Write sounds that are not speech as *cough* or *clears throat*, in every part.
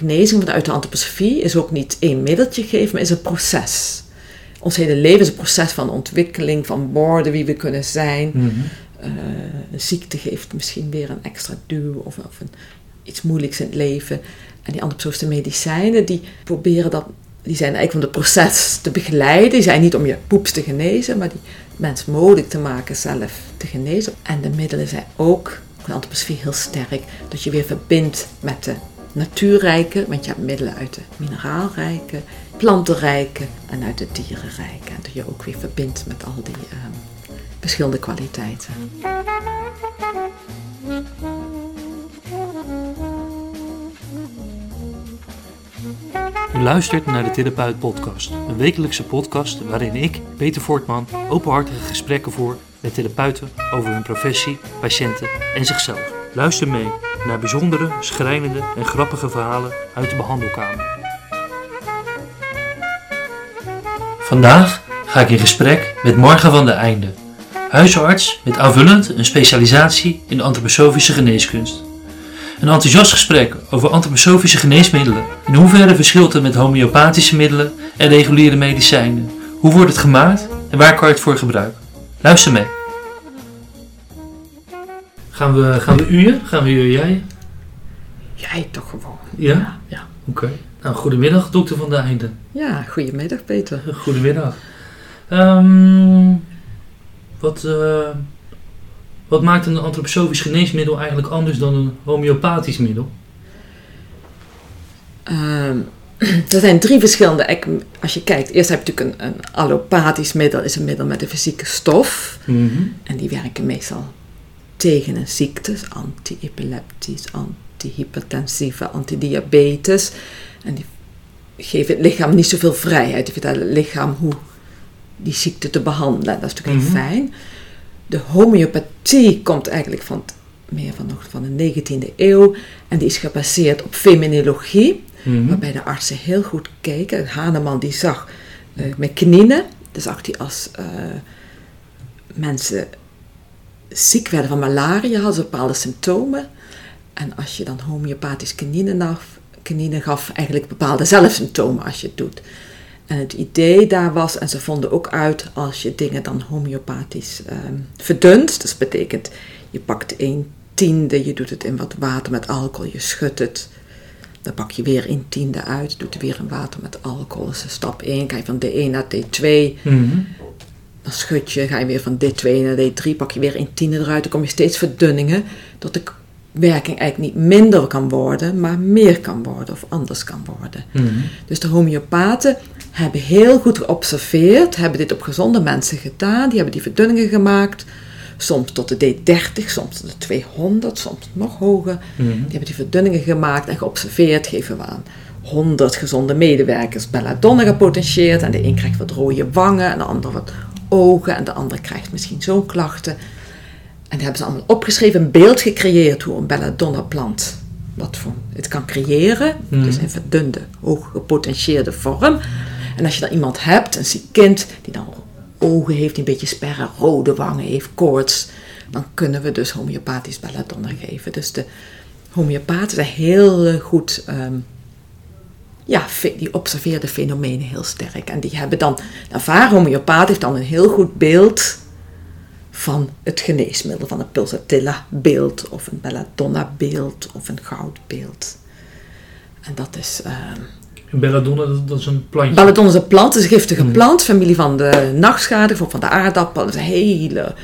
genezing vanuit de antroposofie is ook niet één middeltje geven, maar is een proces. Ons hele leven is een proces van ontwikkeling, van worden wie we kunnen zijn. Mhm. Eh, een ziekte geeft misschien weer een extra duw of, of een, iets moeilijks in het leven. En die antroposofische medicijnen, die proberen dat, die zijn eigenlijk om het proces te begeleiden. Die zijn niet om je poeps te genezen, maar die mensen mogelijk te maken zelf te genezen. En de middelen zijn ook, de antroposofie heel sterk, dat je weer verbindt met de natuurrijke, want je hebt middelen uit de mineraalrijke, plantenrijke en uit de dierenrijke. En dat je ook weer verbindt met al die ehm, verschillende kwaliteiten. U luistert naar de Therapeut Podcast, een wekelijkse podcast waarin ik, Peter Voortman, openhartige gesprekken voer met therapeuten over hun professie, patiënten en zichzelf. Luister mee naar bijzondere, schrijnende en grappige verhalen uit de behandelkamer. Vandaag ga ik in gesprek met Marga van der Einde, huisarts met aanvullend een specialisatie in antroposofische geneeskunst. Een enthousiast gesprek over antroposofische geneesmiddelen. In hoeverre verschilt het met homeopathische middelen en reguliere medicijnen? Hoe wordt het gemaakt en waar kan je het voor gebruiken? Luister mee. Gaan we, gaan we u? Gaan we u jij? Jij toch gewoon. Ja? Ja. Oké. Nou, goedemiddag, dokter van der Einde. Ja, goedemiddag Peter. *laughs* Goedemiddag. Ehm, wat, eh, wat maakt een antroposofisch geneesmiddel eigenlijk anders dan een homeopathisch middel? Ehm, *clears throat* er zijn drie verschillende. Als je kijkt, eerst heb je natuurlijk een, een allopathisch middel, is een middel met een fysieke stof. En die werken meestal tegen een ziekte, anti-epileptisch, antihypertensieve, antidiabetes. En die geven het lichaam niet zoveel vrijheid. Die vertellen het lichaam hoe die ziekte te behandelen. Dat is natuurlijk Mhm. heel fijn. De homeopathie komt eigenlijk van het, meer van, nog van de 19e eeuw. En die is gebaseerd op feminologie. Mhm. Waarbij de artsen heel goed keken. Haneman die zag eh, met kinine, dan zag hij als eh, mensen ziek werden van malaria, hadden ze bepaalde symptomen. En als je dan homeopathisch kinine, kinine gaf, eigenlijk bepaalde zelf symptomen als je het doet. En het idee daar was, en ze vonden ook uit als je dingen dan homeopathisch ehm verdunt. Dus betekent, je pakt een tiende, je doet het in wat water met alcohol, je schudt het. Dan pak je weer een tiende uit, doet er weer in water met alcohol. Is stap 1, ga je van D1 naar D2. Mhm. Dan schud je, ga je weer van D2 naar D3, pak je weer een tiende eruit. Dan kom je steeds verdunningen, tot de werking eigenlijk niet minder kan worden, maar meer kan worden of anders kan worden. Mhm. Dus de homeopaten hebben heel goed geobserveerd, hebben dit op gezonde mensen gedaan, die hebben die verdunningen gemaakt. Soms tot de D30, soms tot de 200, soms nog hoger. Mhm. Die hebben die verdunningen gemaakt en geobserveerd, geven we aan 100 gezonde medewerkers belladonna gepotentieerd. En de een krijgt wat rode wangen en de ander wat ogen en de ander krijgt misschien zo'n klachten. En hebben ze allemaal opgeschreven, een beeld gecreëerd hoe een belladonna plant wat voor het kan creëren. Mhm. Dus in verdunde, hoog gepotentieerde vorm. En als je dan iemand hebt, een ziek kind, die dan ogen heeft, die een beetje sperren, rode wangen heeft, koorts, dan kunnen we dus homeopathisch belladonna geven. Dus de homeopaten zijn heel eh, goed, ehm, ja, die observeerden fenomenen heel sterk. En die hebben dan, de ervaren homeopaat heeft dan een heel goed beeld van het geneesmiddel, van een pulsatilla beeld, of een belladonna beeld, of een goudbeeld. En dat is... ehm, En belladonna, dat, is een plantje. Belladonna is een plant, is een giftige Mm. plant, familie van de nachtschade, of van de aardappel. Dat is een hele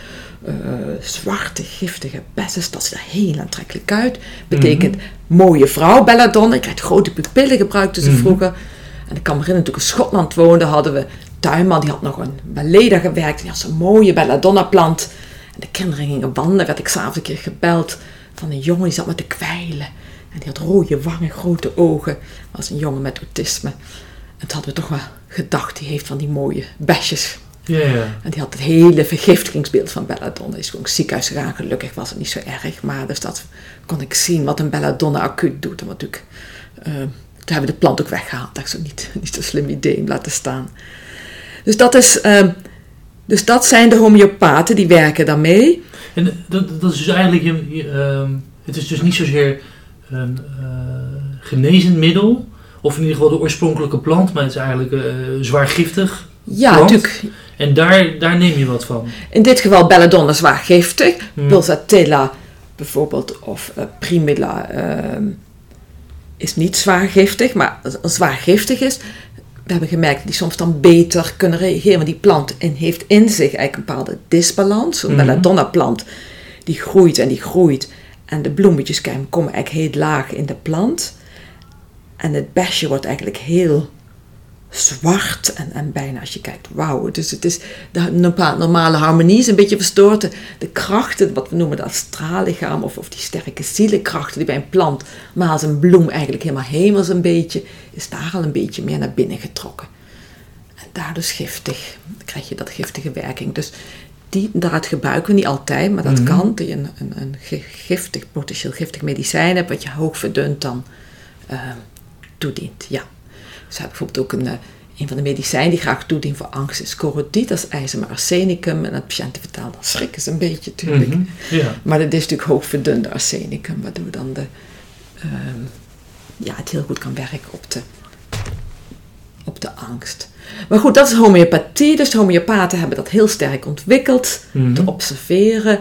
eh, zwarte, giftige bessen. Dat ziet er heel aantrekkelijk uit. Betekent mooie vrouw, belladonna. Je krijgt grote pupillen, gebruikten ze Mhm. vroeger. En ik kan me herinneren, toen ik in Schotland woonde, hadden we tuinman, die had nog een Baleda gewerkt. Die had zo'n mooie belladonna plant. En de kinderen gingen wandelen, werd ik s'avonds een keer gebeld van een jongen die zat met te kwijlen. En die had rode wangen, grote ogen. Dat was een jongen met autisme. En toen hadden we toch wel gedacht, die heeft van die mooie besjes. Ja. En die had het hele vergiftigingsbeeld van belladonna. Is gewoon ziekenhuis gegaan. Gelukkig was het niet zo erg. Maar dus dat kon ik zien wat een belladonna acuut doet. En wat natuurlijk, eh, toen hebben we de plant ook weggehaald. Dat is ook niet, *laughs* niet zo'n slim idee om laten staan. Dus dat, is, eh, dus dat zijn de homeopaten, die werken daarmee. En dat, dat is dus eigenlijk, ehm, het is dus niet zozeer een eh, genezend middel. Of in ieder geval de oorspronkelijke plant, maar het is eigenlijk zwaar giftig. Ja, natuurlijk. En daar, daar neem je wat van. In dit geval belladonna zwaar giftig. Hmm. Pulsatilla bijvoorbeeld of uh, primula uh, is niet zwaar giftig. Maar als zwaar giftig is, we hebben gemerkt dat die soms dan beter kunnen reageren. Want die plant heeft in zich eigenlijk een bepaalde disbalans. Mhm. belladonna plant die groeit en die groeit. En de bloemetjes komen eigenlijk heel laag in de plant. En het besje wordt eigenlijk heel zwart en, en bijna als je kijkt, wauw. Dus het is, de normale harmonie is een beetje verstoord. De, de krachten, wat we noemen de astraallichaam of, of die sterke zielenkrachten die bij een plant, maar als een bloem eigenlijk helemaal hemels een beetje, is daar al een beetje meer naar binnen getrokken. En daardoor is giftig. Dan krijg je dat giftige werking. Dus die, gebruiken we niet altijd, maar dat Mhm. kan. Dat je een, een, een giftig, potentieel giftig medicijn hebt, wat je hoog verdund dan uh, toedient. Ja. We hebben bijvoorbeeld ook een, een van de medicijnen die graag toedient voor angst is corodiet, dat is ijzer met arsenicum. En dat patiënten vertalen, dan schrikken ze een beetje natuurlijk. Mhm, Ja. Maar dat is natuurlijk hoog verdunde arsenicum, waardoor dan de, uh, ja, het heel goed kan werken op de, op de angst. Maar goed, dat is homeopathie. Dus de homeopaten hebben dat heel sterk ontwikkeld, Mhm. te observeren.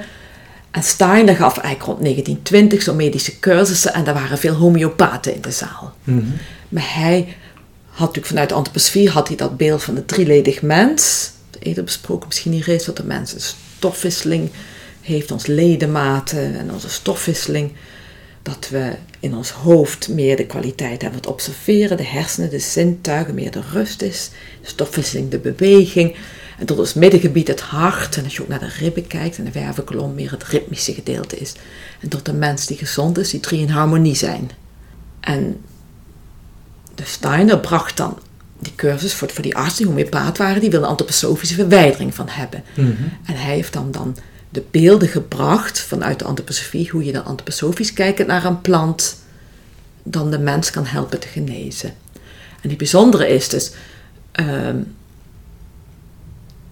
En Steiner gaf eigenlijk rond 1920 zo'n medische cursussen en daar waren veel homeopaten in de zaal. Mhm. Maar hij natuurlijk vanuit de antroposofie had hij dat beeld van de drieledig mens. Eerder besproken misschien niet reeds dat de mens een stofwisseling heeft, ons ledematen en onze stofwisseling. Dat we in ons hoofd meer de kwaliteit hebben het observeren, de hersenen, de zintuigen, meer de rust is, stofwisseling, de beweging. En tot ons middengebied het hart. En als je ook naar de ribben kijkt en de wervelkolom, meer het ritmische gedeelte is. En tot de mens die gezond is, die drie in harmonie zijn. En de Steiner bracht dan die cursus voor, voor die artsen die homeopaat waren, die wilden antroposofische verwijdering van hebben. Mhm. En hij heeft dan, dan de beelden gebracht vanuit de antroposofie, hoe je dan antroposofisch kijkt naar een plant, dan de mens kan helpen te genezen. En die bijzondere is dus, um,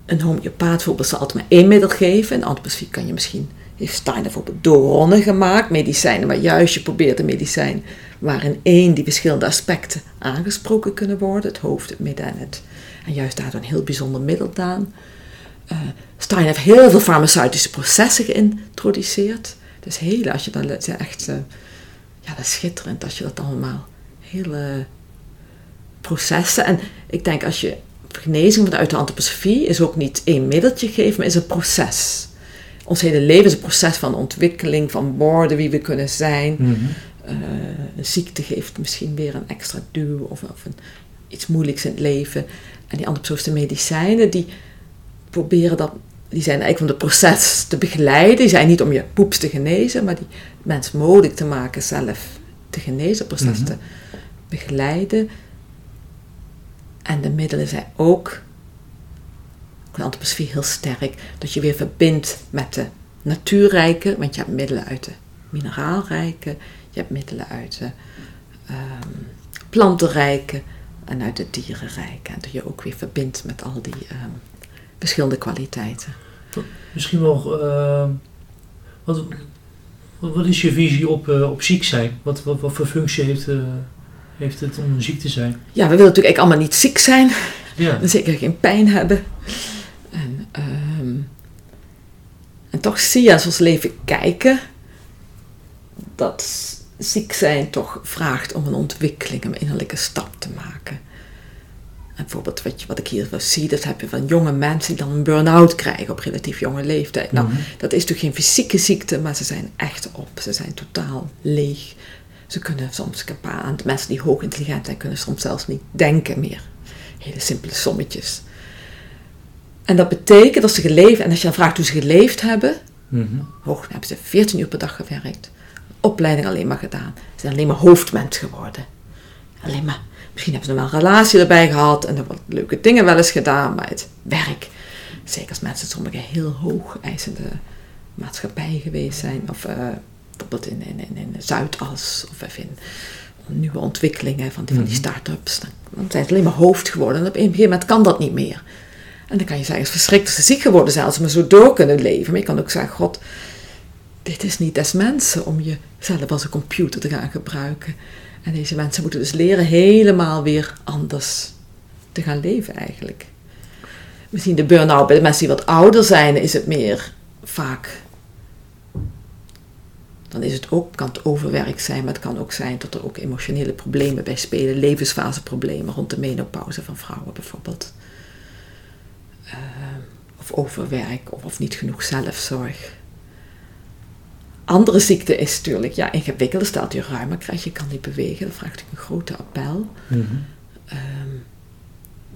een homeopaat bijvoorbeeld zal altijd maar één middel geven. In antroposofie kan je misschien, heeft Steiner bijvoorbeeld dooron gemaakt, medicijnen, maar juist je probeert een medicijn waarin één die verschillende aspecten aangesproken kunnen worden, het hoofd, het midden en het, en juist daardoor een heel bijzonder middel aan. Uh, Stein heeft heel veel farmaceutische processen geïntroduceerd. Dus heel, als je dan echt, uh, ja, dat is schitterend als je dat allemaal, hele processen. En ik denk als je genezing vanuit de antroposofie is ook niet één middeltje geven, maar is een proces. Ons hele leven is een proces van ontwikkeling, van worden wie we kunnen zijn. Mhm. Uh, een ziekte geeft misschien weer een extra duw of, of een, iets moeilijks in het leven. En die antroposofische medicijnen, die proberen dat, die zijn eigenlijk om het proces te begeleiden. Die zijn niet om je poeps te genezen, maar die mens mogelijk te maken zelf te genezen, het proces Mhm. te begeleiden. En de middelen zijn ook, de antroposofie heel sterk, dat je weer verbindt met de natuurrijke, want je hebt middelen uit de mineraalrijke, je hebt middelen uit de um, plantenrijke en uit de dierenrijke. En dat je ook weer verbindt met al die um, verschillende kwaliteiten. Misschien wel, uh, wat, wat is je visie op, uh, op ziek zijn? Wat, wat, wat voor functie heeft, uh, heeft het om ziek te zijn? Ja, we willen natuurlijk allemaal niet ziek zijn. Ja. En *laughs* zeker geen pijn hebben. En, um, en toch zie je als we ons leven kijken dat ziek zijn toch vraagt om een ontwikkeling, een innerlijke stap te maken. En bijvoorbeeld wat, je, wat ik hier zie, dat heb je van jonge mensen die dan een burn-out krijgen op relatief jonge leeftijd. Nou, Mhm. dat is natuurlijk geen fysieke ziekte, maar ze zijn echt op. Ze zijn totaal leeg. Ze kunnen soms aan mensen die hoog intelligent zijn, kunnen soms zelfs niet denken meer. Hele simpele sommetjes. En dat betekent dat ze geleefd, en als je dan vraagt hoe ze geleefd hebben, Mhm. hoog hebben ze 14 uur per dag gewerkt, opleiding alleen maar gedaan. Ze zijn alleen maar hoofdmens geworden. Alleen maar, misschien hebben ze nog wel een relatie erbij gehad en er wat leuke dingen wel eens gedaan, maar het werk, zeker als mensen sommige heel hoog eisende maatschappij geweest zijn, of uh, bijvoorbeeld in, in, in, in Zuidas, of even in nieuwe ontwikkelingen van die, van die start-ups, dan, dan zijn ze alleen maar hoofd geworden en op een gegeven moment kan dat niet meer. En dan kan je zeggen, het is ziek geworden zijn als ze maar zo door kunnen leven. Maar je kan ook zeggen, god, dit is niet des mensen om jezelf als een computer te gaan gebruiken. En deze mensen moeten dus leren helemaal weer anders te gaan leven eigenlijk. Misschien de burn-out bij de mensen die wat ouder zijn, is het meer vaak. Dan is het ook, kan het overwerk zijn, maar het kan ook zijn dat er ook emotionele problemen bij spelen, levensfaseproblemen rond de menopauze van vrouwen bijvoorbeeld. Uh, of overwerk of, of niet genoeg zelfzorg. Andere ziekte is natuurlijk ja, ingewikkelder. Stelt je ruimer krijgt, je kan niet bewegen. Dat vraagt een grote appel. Mm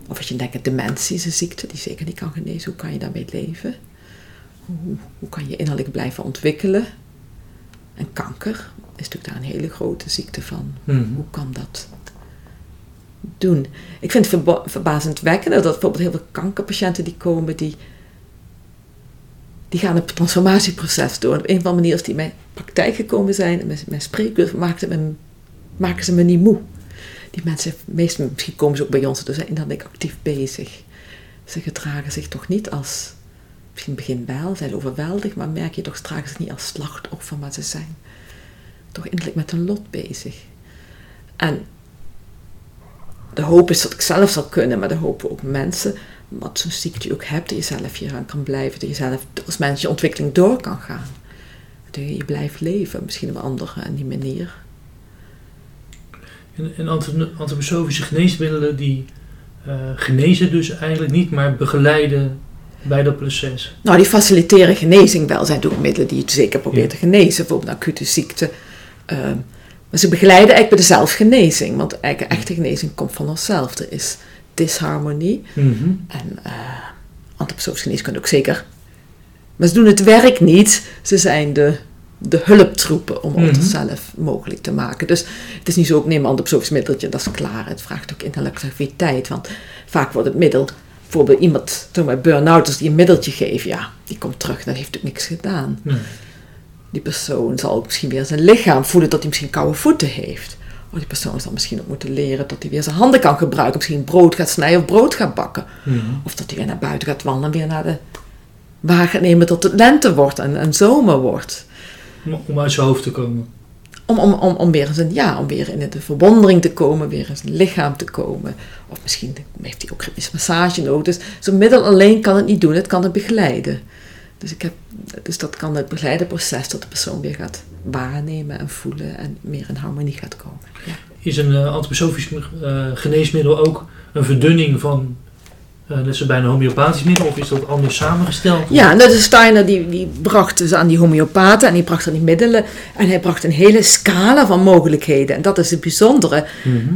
of als je denkt, dementie is een ziekte die zeker niet kan genezen. Hoe kan je daarmee leven? Hoe, hoe kan je innerlijk blijven ontwikkelen? En kanker is natuurlijk daar een hele grote ziekte van. Mhm. Hoe kan dat doen? Ik vind het verbazendwekkend dat bijvoorbeeld heel veel kankerpatiënten die komen, die, die gaan een transformatieproces door. op een of andere manier, als die in mijn praktijk gekomen zijn, en mijn spreekuur, maken, ze me niet moe die mensen, meestal, misschien komen ze ook bij ons, dus zijn dan ben ik actief bezig. Ze gedragen zich toch niet als, misschien begin wel, zijn overweldigd, maar merk je toch, ze dragen zich niet als slachtoffer, maar ze zijn toch innerlijk met een lot bezig. En de hoop is dat ik zelf zal kunnen, maar de hopen ook mensen, wat zo'n ziekte je ook hebt, dat je zelf hier aan kan blijven, dat je zelf als mens je ontwikkeling door kan gaan. Dat je, je blijft leven, misschien op een andere manier. En, en antroposofische geneesmiddelen die uh, genezen dus eigenlijk niet, maar begeleiden bij dat proces. Nou, die faciliteren genezing wel. zijn ook middelen die het zeker proberen te genezen, bijvoorbeeld een acute ziekte. Uh, maar ze begeleiden eigenlijk bij de zelfgenezing, want eigenlijk echte genezing komt van onszelf. Er is disharmonie. Mm -hmm. En uh, antroposofische geneeskunde ook zeker. Maar ze doen het werk niet. Ze zijn de de hulptroepen om het mhm. mogelijk te maken. Dus het is niet zo, ik neem een antroposofisch middeltje, dat is klaar. Het vraagt ook intellectualiteit, want vaak wordt het middel, bijvoorbeeld iemand, toen bij burn-outers die een middeltje geven, ja, die komt terug, dan heeft natuurlijk niks gedaan. Die persoon zal misschien weer zijn lichaam voelen dat hij misschien koude voeten heeft. Of die persoon zal misschien ook moeten leren dat hij weer zijn handen kan gebruiken. Misschien brood gaat snijden of brood gaat bakken. Mhm. Of dat hij weer naar buiten gaat wandelen en weer naar de wagen nemen tot het lente wordt en, en zomer wordt. Om uit zijn hoofd te komen. Om, om, om, om, weer eens een, ja, om weer in de verwondering te komen, weer in zijn lichaam te komen. Of misschien heeft hij ook een massage nodig. Dus zo'n middel alleen kan het niet doen, het kan het begeleiden. Dus, ik heb, dus dat kan het begeleide proces dat de persoon weer gaat waarnemen en voelen en meer in harmonie gaat komen. Ja. Is een uh, antroposofisch uh, geneesmiddel ook een verdunning van uh, dat is bijna een homeopathisch middel of is dat anders samengesteld? Ja, nou, de Steiner die, die bracht dus aan die homeopaten en die bracht aan die middelen. En hij bracht een hele scala van mogelijkheden. En dat is het bijzondere. Mhm.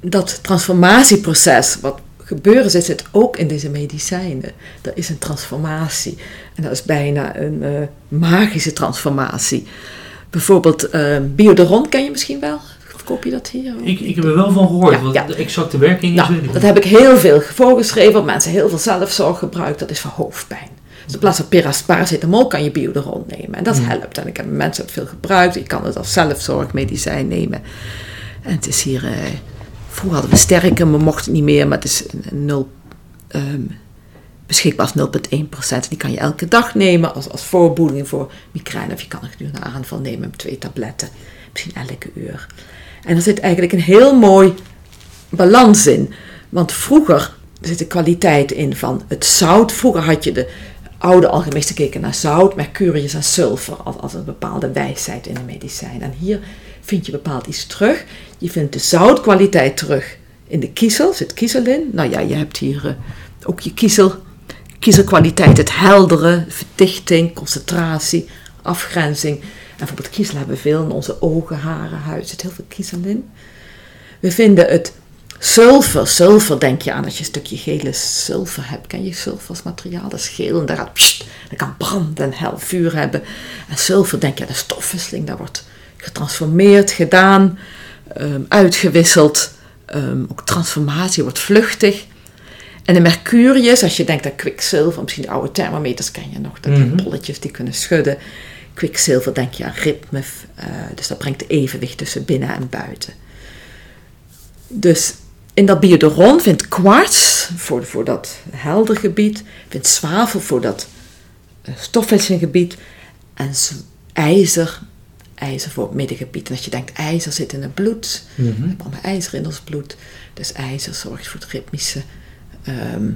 Dat transformatieproces, wat gebeuren zit het ook in deze medicijnen. Er is een transformatie. En dat is bijna een uh, magische transformatie. Bijvoorbeeld uh, Bioderon ken je misschien wel? Koop je dat hier? Ik, ik heb er wel van gehoord, ja, wat de exacte werking is. Nou, dat heb ik heel veel voorgeschreven, mensen heel veel zelfzorg gebruikt, dat is voor hoofdpijn. Dus in plaats van paracetamol kan je bioderon nemen. En dat mm. helpt. En ik heb mensen het veel gebruikt. Je kan het als zelfzorgmedicijn nemen. En het is hier... Uh, vroeger hadden we sterke, maar mochten niet meer. Maar het is een, nul, um, beschikbaar als 0,1%. Die kan je elke dag nemen als, als voorboeding voor migraine. Of je kan het gedurende een aanval nemen met twee tabletten. Misschien elke uur. En er zit eigenlijk een heel mooi balans in. Want vroeger zit de kwaliteit in van het zout. Vroeger had je de oude alchemisten gekeken naar zout, mercurius en sulfur als, als een bepaalde wijsheid in de medicijn. En hier vind je bepaald iets terug. Je vindt de zoutkwaliteit terug in de kiezel, zit kiezel in. Nou ja, je hebt hier uh, ook je kiezel, kiezelkwaliteit, het heldere, verdichting, concentratie, afgrenzing. En bijvoorbeeld kiezel hebben we veel in onze ogen, haren, huid. zit heel veel kiezel in. We vinden het sulfur. Sulfur denk je aan als je een stukje gele sulfur hebt. Ken je sulfur als materiaal? Dat is geel en daar pssst, dat kan branden en hel vuur hebben. En sulfur denk je aan de stofwisseling. Dat wordt getransformeerd, gedaan, ehm, uitgewisseld. Ehm, ook transformatie wordt vluchtig. En de mercurius, als je denkt aan kwikzilver, misschien de oude thermometers ken je nog, dat die mhm. bolletjes die kunnen schudden kwikzilver denk je aan ritme. Uh, dus dat brengt evenwicht tussen binnen en buiten. Dus in dat bioderon vindt kwarts voor, voor dat helder gebied, vindt zwavel voor dat uh, stofwisselgebied en ijzer ijzer voor het middengebied. En als je denkt, ijzer zit in het bloed, we hebben allemaal ijzer in ons bloed. Dus ijzer zorgt voor het ritmische. ehm,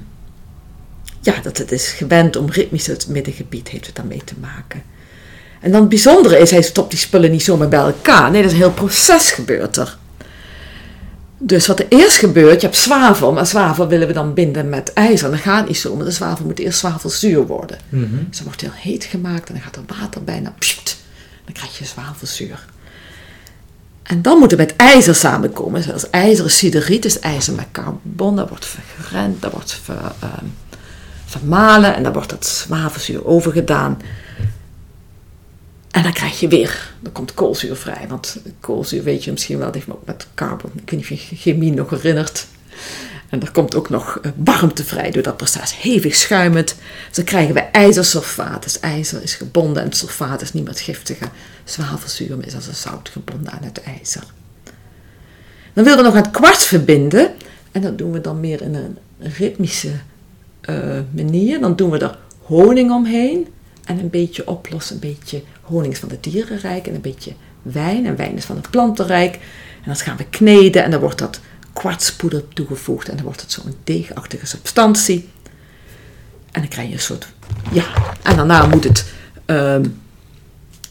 ja, dat het is gewend om ritmisch het middengebied heeft het daarmee te maken. En dan het bijzondere is, hij stopt die spullen niet zomaar bij elkaar. Nee, dat is een heel proces gebeurt er. Dus wat er eerst gebeurt, je hebt zwavel, maar zwavel willen we dan binden met ijzer. Dat gaat niet zo, maar de zwavel moet eerst zwavelzuur worden. Dus dat wordt heel heet gemaakt en dan gaat er water bij en dan, pssst, dan krijg je zwavelzuur. En dan moet het met ijzer samenkomen. Zoals ijzeren sideriet is ijzer met carbon, dat wordt vergrend, dat wordt ver, ehm, vermalen en dan wordt dat zwavelzuur overgedaan. En dan krijg je weer, dan komt koolzuur vrij. Want koolzuur weet je misschien wel, dat heeft ook met carbon, ik weet niet of je chemie nog herinnert. En er komt ook nog eh, warmte vrij door dat proces, hevig schuimend. Dus dan krijgen we ijzersulfaat. Dus ijzer is gebonden en sulfaat is niet meer het giftige. Zwavelzuur is als een zout gebonden aan het ijzer. Dan willen we nog het kwarts verbinden. En dat doen we dan meer in een ritmische eh, manier. Dan doen we er honing omheen. En een beetje oplossen, een beetje honing is van het dierenrijk en een beetje wijn. En wijn is van het plantenrijk. En dan gaan we kneden en dan wordt dat kwartspoeder toegevoegd. En dan wordt het zo'n deegachtige substantie. En dan krijg je een soort, ja, en daarna moet het ehm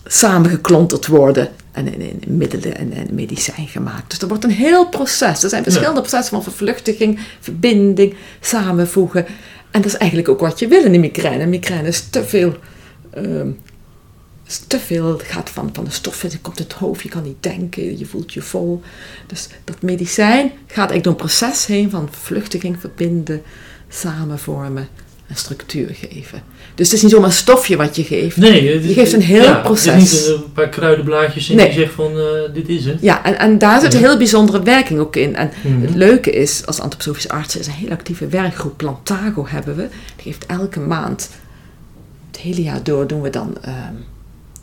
samengeklonterd worden en in, in middelen en, en medicijn gemaakt. Dus er wordt een heel proces. Er zijn verschillende processen van vervluchtiging, verbinding, samenvoegen. En dat is eigenlijk ook wat je wil in die migraine. Migraine is te veel, ehm, te veel het gaat van, van de stoffen, het komt in het hoofd, je kan niet denken, je voelt je vol. Dus dat medicijn gaat eigenlijk door een proces heen van vervluchtiging, verbinden, samenvormen en structuur geven. Dus het is niet zomaar een stofje wat je geeft. Nee, het Je geeft een heel ja, proces. Het is niet een paar kruidenblaadjes en Nee. je zegt van eh, dit is het. Ja, en, en daar zit een Ja. heel bijzondere werking ook in. En Mhm. het leuke is, als antroposofische artsen, is een heel actieve werkgroep. Plantago hebben we. Die geeft elke maand, het hele jaar door, doen we dan ehm,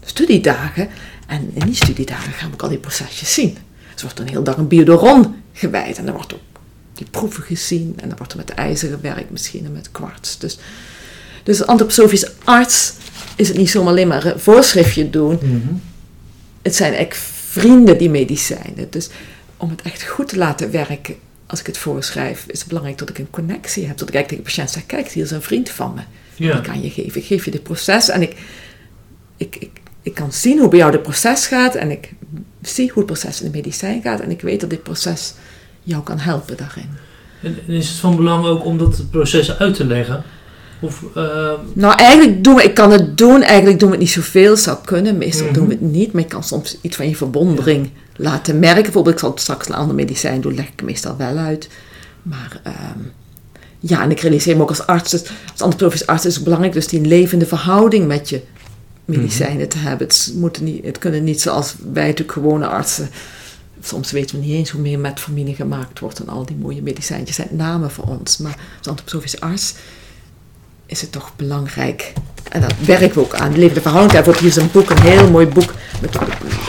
studiedagen. En in die studiedagen gaan we ook al die procesjes zien. Dus er wordt een heel dag een biodoron gewijd. En dan wordt ook die proeven gezien. En dan wordt er met ijzer gewerkt misschien en met kwarts. Dus, dus als antroposofisch arts is het niet zomaar alleen maar een voorschriftje doen Mhm. het zijn echt vrienden, die medicijnen. Dus om het echt goed te laten werken, als ik het voorschrijf, is het belangrijk dat ik een connectie heb. Dat ik eigenlijk tegen de patiënt zeg, kijk, hier is een vriend van me. Ja. Die kan je geven. Ik geef je dit proces en ik, ik, ik, ik kan zien hoe bij jou het proces gaat. En ik zie hoe het proces in de medicijn gaat. En ik weet dat dit proces jou kan helpen daarin. En, is het van belang ook om dat proces uit te leggen? Of, ehm, Nou, eigenlijk doen we, ik kan het doen, eigenlijk doen we het niet zoveel, zou kunnen. Meestal Mhm. doen we het niet, maar je kan soms iets van je verwondering laten merken. Bijvoorbeeld, ik zal straks een ander medicijn doen, leg ik het meestal wel uit. Maar ehm, ja, en ik realiseer me ook als arts, dus als antroposofisch arts is het belangrijk dus die levende verhouding met je medicijnen te hebben. Het, moeten niet, het kunnen niet zoals wij natuurlijk gewone artsen. Soms weten we niet eens hoe meer metformine gemaakt wordt en al die mooie medicijntjes zijn namen voor ons. Maar als antroposofisch arts is het toch belangrijk. En dat werken we ook aan. Levende verhouding. Daarvoor hier is een boek, een heel mooi boek. Met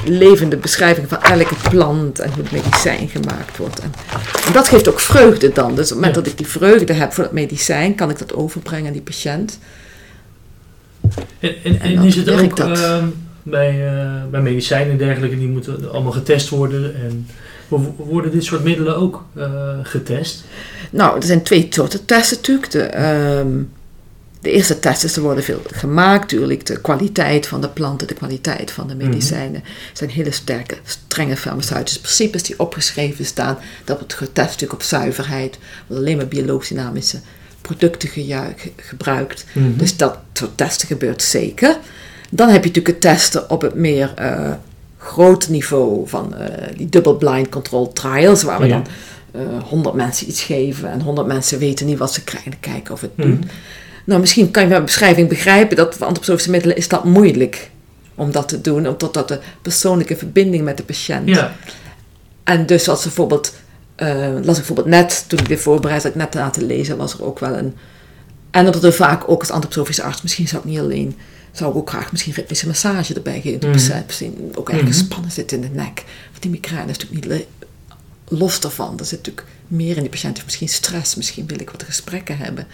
levende beschrijving van elke plant en hoe het medicijn gemaakt wordt. En, en dat geeft ook vreugde dan. Dus op het moment Ja. dat ik die vreugde heb voor het medicijn, kan ik dat overbrengen aan die patiënt. En, en, En is het ook ehm, bij, eh, bij medicijnen en dergelijke, die moeten allemaal getest worden. En wo- worden dit soort middelen ook eh, getest? Nou, er zijn twee soorten testen natuurlijk. De, ehm, de eerste test is, er worden veel gemaakt natuurlijk. De kwaliteit van de planten, de kwaliteit van de medicijnen. Er zijn hele sterke, strenge farmaceutische principes die opgeschreven staan. Dat wordt getest natuurlijk op zuiverheid. Er alleen maar biologisch dynamische producten gebruikt. Mhm. Dus dat soort testen gebeurt zeker. Dan heb je natuurlijk het testen op het meer eh grote niveau van eh, die double-blind controlled trials, waar we Ja. dan eh 100 mensen iets geven en 100 mensen weten niet wat ze krijgen en kijken of het doet. Nou, misschien kan je bij beschrijving begrijpen dat voor antroposofische middelen is dat moeilijk om dat te doen, omdat dat de persoonlijke verbinding met de patiënt. Ja, En dus als bijvoorbeeld, eh, las ik bijvoorbeeld net, toen ik dit voorbereid had, ik net na te lezen, was er ook wel een... En dat er vaak ook als antroposofische arts, misschien zou ik niet alleen, zou ik ook graag misschien ritmische massage erbij geven. Misschien ook ergens Mhm. gespannen zit in de nek. Want die migraine is natuurlijk niet los daarvan. Er zit natuurlijk meer in die patiënt, heeft misschien stress, misschien wil ik wat gesprekken hebben.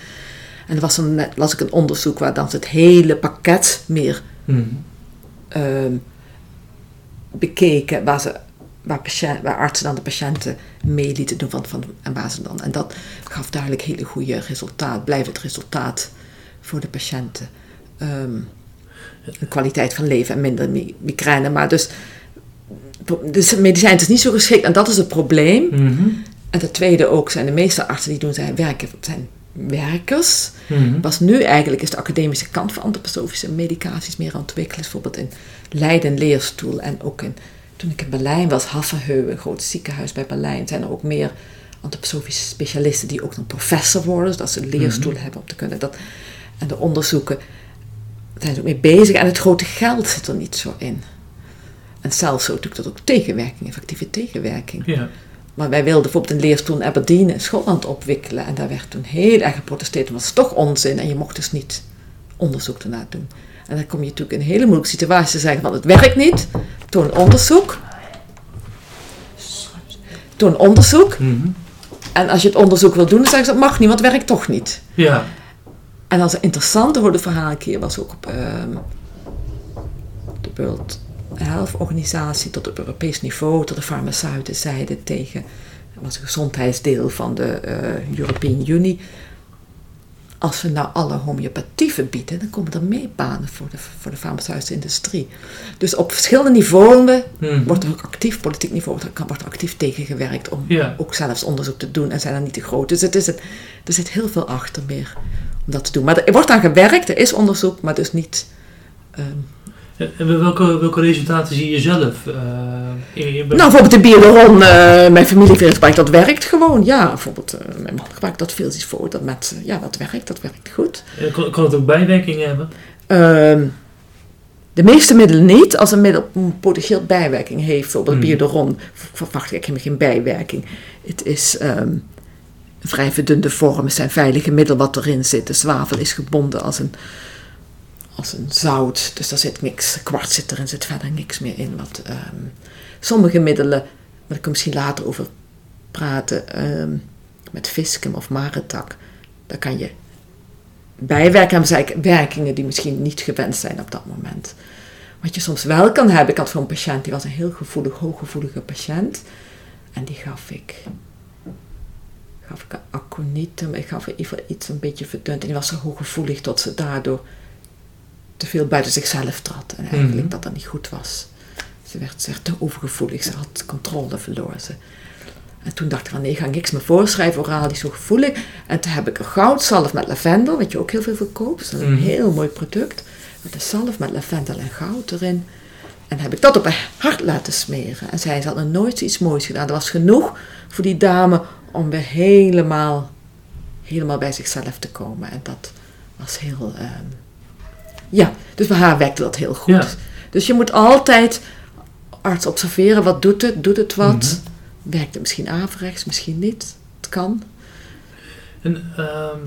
En er was een, net las ik een onderzoek waar dan het hele pakket meer Mhm. ehm, bekeken waar, ze, waar, patiënt, waar artsen dan de patiënten mee lieten doen van, van, en waar ze dan. En dat gaf duidelijk hele goede resultaat, blijvend resultaat voor de patiënten. Ehm, een kwaliteit van leven en minder migraine. Maar dus, dus medicijn is niet zo geschikt en dat is het probleem. Mhm. En ten tweede ook zijn de meeste artsen die doen zijn werken zijn werkers. Mhm. Pas nu eigenlijk is de academische kant van antroposofische medicaties meer ontwikkeld. Bijvoorbeeld in Leiden leerstoel en ook in, toen ik in Berlijn was, Haffenheu, een groot ziekenhuis bij Berlijn, zijn er ook meer antroposofische specialisten die ook dan professor worden, zodat ze een leerstoel Mhm. hebben om te kunnen dat. En de onderzoeken zijn ze ook mee bezig en het grote geld zit er niet zo in. En zelfs zo natuurlijk dat ook tegenwerking, effectieve tegenwerking. Ja. Maar wij wilden bijvoorbeeld een leerstoel in Aberdeen in Schotland opwikkelen. En daar werd toen heel erg geprotesteerd. Dat was toch onzin. En je mocht dus niet onderzoek ernaar doen. En dan kom je natuurlijk in een hele moeilijke situatie te zeggen van het werkt niet. Toon onderzoek. Toon onderzoek. Mhm. En als je het onderzoek wil doen, dan zeggen ze dat mag niet, want het werkt toch niet. Ja. En als interessante hoorde verhaal een keer was ook op ehm, de World Health Organisatie tot op Europees niveau, tot de farmaceuten zeiden tegen, dat was een gezondheidsdeel van de eh, European Unie, als we nou alle homeopathie verbieden, dan komen er meer banen voor de, voor de farmaceutische industrie. Dus op verschillende niveaus Mhm. wordt er ook actief, politiek niveau, wordt er, wordt er actief tegengewerkt om Ja. ook zelfs onderzoek te doen en zijn er niet te groot. Dus het is het, er zit heel veel achter meer om dat te doen. Maar er wordt aan gewerkt, er is onderzoek, maar dus niet. ehm, En welke, welke resultaten zie je zelf? eh, in, in- Nou, bijvoorbeeld de Bioderon, eh mijn familie gebruikt dat werkt gewoon. Ja, bijvoorbeeld eh, mijn man gebruikt dat veel iets voor. Dat met, ja, dat werkt, dat werkt goed. Eh, kan, kan het ook bijwerkingen hebben? Ehm, de meeste middelen niet. Als een middel een potentieel bijwerking heeft, bijvoorbeeld Hmm. Verwacht ik helemaal geen bijwerking. Het is een vrij verdunde vorm, het zijn veilige middel wat erin zit. De zwavel is gebonden als een, als een zout, dus daar zit niks. Kwart zit erin, zit verder niks meer in. Wat, ehm, sommige middelen, waar ik er misschien later over praten, ehm, met Viscum of Maretak, daar kan je bijwerken hebben eigenlijk werkingen die misschien niet gewenst zijn op dat moment. Wat je soms wel kan hebben, ik had voor een patiënt, die was een heel gevoelig, hooggevoelige patiënt. En die gaf ik, gaf ik aconitum, ik gaf iets een beetje verdund. En die was zo hooggevoelig dat ze daardoor te veel buiten zichzelf trad. En eigenlijk Mhm. dat dat niet goed was. Ze werd, ze werd te overgevoelig, ze had controle verloren. Ze. En toen dacht ik van nee, ik ga niks meer voorschrijven, oraal die is zo gevoelig. En toen heb ik een goudzalf met lavendel, wat je ook heel veel verkoopt. Dat is een Mhm. heel mooi product. Met een zalf met lavendel en goud erin. En heb ik dat op haar hart laten smeren. En zij had nog nooit iets moois gedaan. Dat was genoeg voor die dame om weer helemaal, helemaal bij zichzelf te komen. En dat was heel... ehm, ja, dus bij haar werkte dat heel goed. Ja. Dus je moet altijd arts observeren. Wat doet het? Doet het wat? Mhm. Werkt het misschien averechts? Misschien niet? Het kan. En, ehm,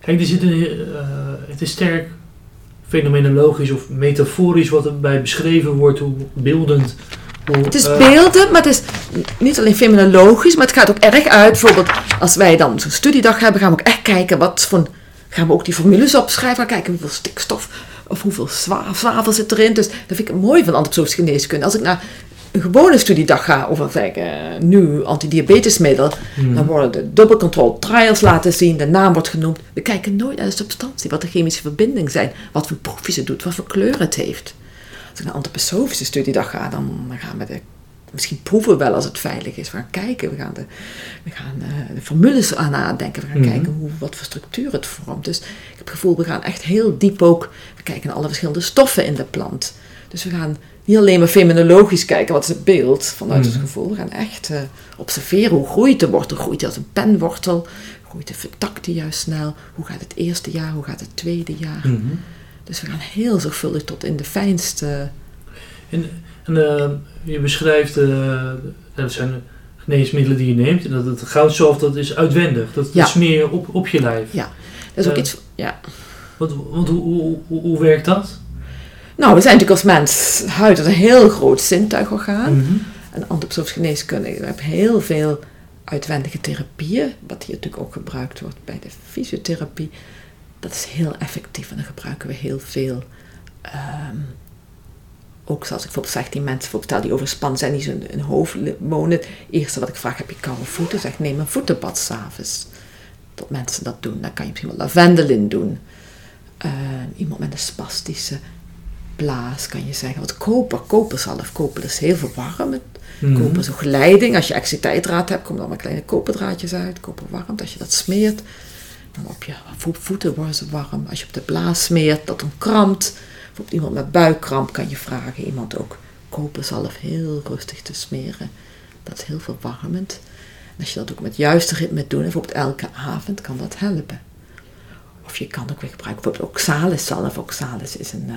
kijk, er zit een, eh, het is sterk fenomenologisch of metaforisch wat erbij beschreven wordt, hoe beeldend. Hoe, Het is eh, beelden, maar het is niet alleen fenomenologisch, maar het gaat ook erg uit. Bijvoorbeeld, als wij dan zo'n studiedag hebben, gaan we ook echt kijken wat voor. Gaan we ook die formules opschrijven, gaan kijken hoeveel stikstof of hoeveel zwa- zwavel zit erin. Dus dat vind ik mooi van antroposofische geneeskunde. Als ik naar een gewone studiedag ga over zeg, eh, nu antidiabetesmiddel, hmm. dan worden de double control trials laten zien, de naam wordt genoemd. We kijken nooit naar de substantie, wat de chemische verbindingen zijn, wat voor proefjes het doet, wat voor kleur het heeft. Als ik naar een antroposofische studiedag ga, dan gaan we de, misschien proeven wel als het veilig is. We gaan kijken, we gaan de, we gaan, eh, de formules aan nadenken, we gaan Mhm. kijken hoe, wat voor structuur het vormt. Dus ik heb het gevoel, we gaan echt heel diep ook, we kijken naar alle verschillende stoffen in de plant. Dus we gaan niet alleen maar fenomenologisch kijken, wat is het beeld vanuit het Mhm. gevoel. We gaan echt eh, observeren hoe groeit de wortel. Groeit hij als een penwortel? Groeit de vertakt die juist snel? Hoe gaat het eerste jaar? Hoe gaat het tweede jaar? Mhm. Dus we gaan heel zorgvuldig tot in de fijnste... En, en eh, je beschrijft, eh, dat zijn geneesmiddelen die je neemt, en dat het goudzalf dat is uitwendig, dat, Ja. smeer je op, op je lijf. Ja, dat is ook Eh. iets... Ja. Want, want hoe, hoe, hoe, hoe werkt dat? Nou, we zijn natuurlijk als mens... Huid is een heel groot zintuigorgaan. Mhm. En antroposofische geneeskunde, we hebben heel veel uitwendige therapieën, wat hier natuurlijk ook gebruikt wordt bij de fysiotherapie. Dat is heel effectief en dan gebruiken we heel veel ehm, ook zoals ik bijvoorbeeld zeg, die mensen vertel die overspannen zijn, die zo in een hoofd wonen. Het eerste wat ik vraag, heb je koude voeten? Zeg, neem een voetenbad s'avonds. Dat mensen dat doen. Dan kan je misschien wat lavendel in doen. Uh, iemand met een spastische blaas kan je zeggen. Wat koper, koperzalf. Koper is heel verwarmend. Mm Koper is ook geleiding. Als je exciteitraad hebt, komen er maar kleine koperdraadjes uit. Koper warmt. Als je dat smeert, dan op je voeten worden ze warm. Als je op de blaas smeert, dat omkrampt. Bijvoorbeeld iemand met buikkramp kan je vragen. Iemand ook koperzalf heel rustig te smeren. Dat is heel verwarmend. En als je dat ook met juiste ritme doet, bijvoorbeeld elke avond, kan dat helpen. Of je kan ook weer gebruiken, bijvoorbeeld oxalis zalf. Oxalis is een uh,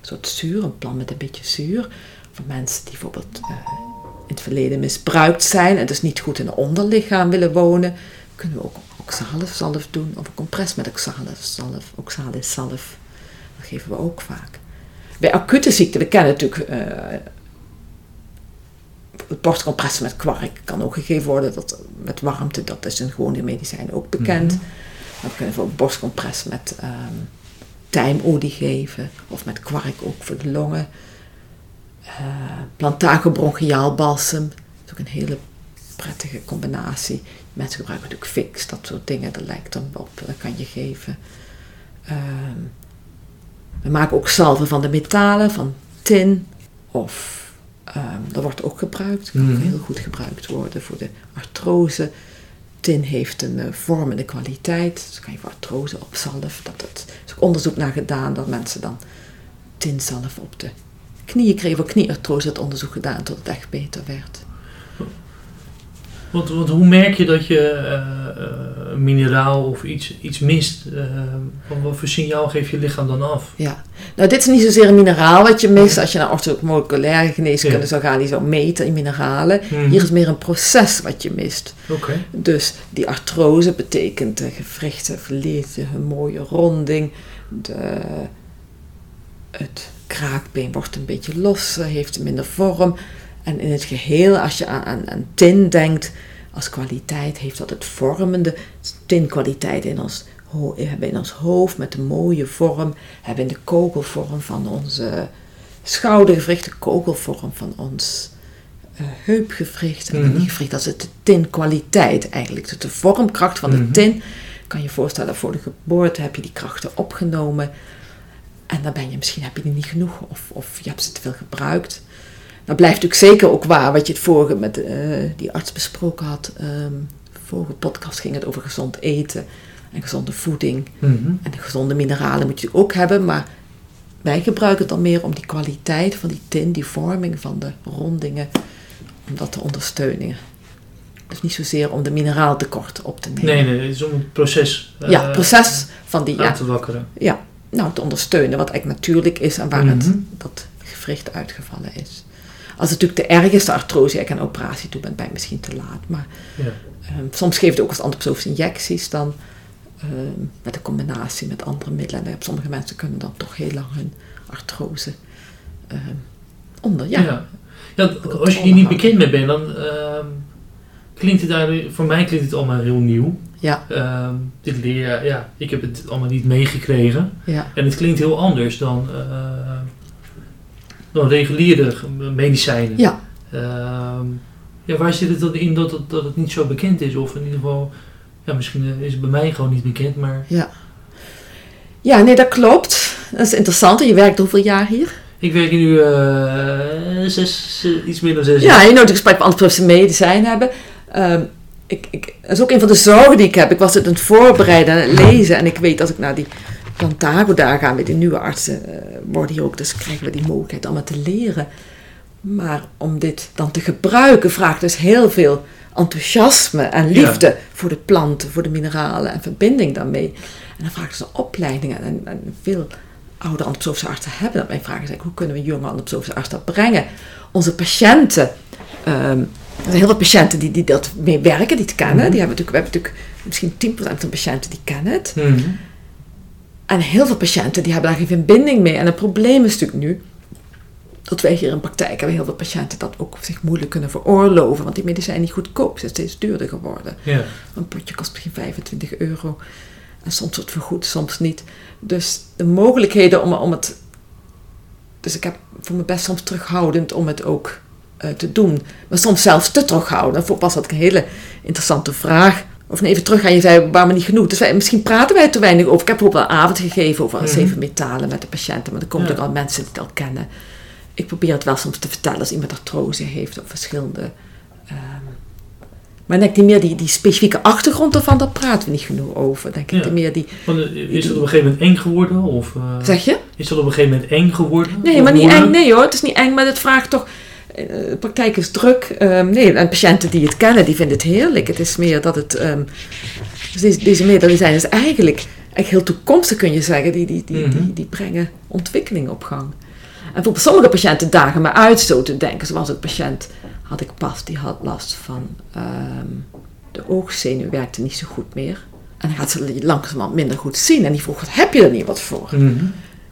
soort zuur, een plant met een beetje zuur. Voor mensen die bijvoorbeeld uh, in het verleden misbruikt zijn en dus niet goed in het onderlichaam willen wonen, kunnen we ook oxalis zalf doen. Of een compress met oxalis zalf. Geven we ook vaak. Bij acute ziekten, we kennen natuurlijk uh, het borstcompress met kwark kan ook gegeven worden. Dat, met warmte, dat is in gewone medicijn ook bekend. Mm Dan kunnen we ook borstcompress met um, tijmolie geven. Of met kwark ook voor de longen. Uh, plantago bronchiaal balsem. Dat is ook een hele prettige combinatie. Mensen gebruiken natuurlijk fix, dat soort dingen. Dat lijkt dan op, dat kan je geven. Um, we maken ook salven van de metalen, van tin of Um, dat wordt ook gebruikt, kan ook mhm. heel goed gebruikt worden voor de artrose. Tin heeft een uh, vormende kwaliteit, dus kan je voor artrose op zalf. Dat er is ook onderzoek naar gedaan dat mensen dan tinzalf op de knieën kregen. Voor knieartrose het onderzoek gedaan tot het echt beter werd. Want, want hoe merk je dat je uh, mineraal of iets, iets mist? Uh, wat voor signaal geeft je lichaam dan af? Ja, nou dit is niet zozeer een mineraal wat je mist. Als je naar orthomoleculaire geneeskunde ja. zou gaan, die zou meten in mineralen. Mm -hmm. Hier is meer een proces wat je mist. Okay. Dus die artrose betekent de gewrichten verleden, een mooie ronding. De, het kraakbeen wordt een beetje los, heeft minder vorm. En in het geheel, als je aan, aan, aan tin denkt, als kwaliteit heeft dat het vormende tinkwaliteit in ons, hebben in ons hoofd met een mooie vorm, hebben in de kogelvorm van onze schoudergewricht, de kogelvorm van ons uh, heupgewricht en mm -hmm. gewricht. Dat is de tinkwaliteit eigenlijk. Dus de vormkracht van de mm -hmm. tin, kan je voorstellen, voor de geboorte heb je die krachten opgenomen. En dan ben je misschien heb je die niet genoeg of, of je hebt ze te veel gebruikt. Dat blijft natuurlijk zeker ook waar wat je het vorige met uh, die arts besproken had. Um, vorige podcast ging het over gezond eten en gezonde voeding. Mm -hmm. En gezonde mineralen moet je ook hebben, maar wij gebruiken het dan meer om die kwaliteit van die tin, die vorming van de rondingen, om dat te ondersteunen. Dus niet zozeer om de mineraaltekort op te nemen. Nee, nee, het is om het proces. Ja, het proces van die. Ja, te wakkeren. Ja, nou te ondersteunen, wat eigenlijk natuurlijk is en waar mm -hmm. het, dat gewricht uitgevallen is. Als het natuurlijk de artrose, ik een operatie toe bent, ben je misschien te laat. Maar ja. um, soms geeft het ook als antroposofische injecties dan um, met een combinatie met andere middelen. En sommige mensen kunnen dan toch heel lang hun artrose um, onder. Ja. ja. ja als je hier niet bekend mee bent, dan klinkt het eigenlijk, voor mij klinkt het allemaal heel nieuw. Ja. dit leer, ja, ik heb het allemaal niet meegekregen. Ja. En het klinkt heel anders dan dan reguliere medicijnen. Ja. Uh, ja, waar zit het dan in dat het, dat het niet zo bekend is? Of in ieder geval, ja, misschien is het bij mij gewoon niet bekend, maar... Ja, ja nee, dat klopt. Dat is interessant. En je werkt hoeveel jaar hier? Ik werk nu uh, zes, iets meer dan zes jaar. Ja, je nodig gesprek met antroposofische medicijn hebben. Uh, ik, ik, dat is ook een van de zorgen die ik heb. Ik was het aan het voorbereiden en het lezen. En ik weet als ik naar die Plantago daar gaan we die nieuwe artsen uh, worden hier ook, dus krijgen we die mogelijkheid allemaal te leren. Maar om dit dan te gebruiken vraagt dus heel veel enthousiasme en liefde ja. voor de planten, voor de mineralen en verbinding daarmee. En dan vragen ze opleidingen en, en veel oude antroposofische artsen hebben dat. Mijn vraag is hoe kunnen we jonge antroposofische artsen dat brengen? Onze patiënten, um, er zijn heel veel patiënten die, die dat mee werken, die het kennen. Mm -hmm. die hebben natuurlijk, we hebben natuurlijk misschien 10% van de patiënten die kennen het. Mm -hmm. En heel veel patiënten die hebben daar geen verbinding mee. En het probleem is natuurlijk nu dat wij hier in praktijk hebben heel veel patiënten dat ook zich moeilijk kunnen veroorloven. Want die medicijnen niet goedkoop zijn, steeds duurder geworden. Ja. Een potje kost misschien 25 euro. En soms wordt het vergoed, soms niet. Dus de mogelijkheden om, om het dus ik heb voor me best soms terughoudend om het ook eh, te doen. Maar soms zelfs te terughoudend. Voor pas had ik een hele interessante vraag. Of even terug aan je zei, waar me niet genoeg. Dus wij, misschien praten wij te weinig over. Ik heb wel een avond gegeven over Mhm. zeven metalen met de patiënten. Maar er komen Ja. ook al mensen die het al kennen. Ik probeer het wel soms te vertellen als iemand artrose heeft of verschillende. ehm, maar denk ik meer die, die specifieke achtergrond ervan, daar praten we niet genoeg over. Denk ik Ja. meer die. Want, eh, is het op een gegeven moment eng geworden? Of, eh, Zeg je? Is dat op een gegeven moment eng geworden? Nee, maar niet eng. Nee hoor, het is niet eng, maar het vraagt toch. Eh, De praktijk is druk. Ehm, nee, en patiënten die het kennen, die vinden het heerlijk. Het is meer dat het. ehm, dus deze, deze middelen zijn dus eigenlijk, eigenlijk heel toekomstig, kun je zeggen. Die, die, die, Mhm. die, die brengen ontwikkeling op gang. En voor sommige patiënten dagen me uitstoten denken. Zoals een patiënt had ik pas, die had last van ehm, de oogzenuw, werkte niet zo goed meer. En dan gaat ze langzamerhand minder goed zien. En die vroeg, wat heb je er niet wat voor? Mhm.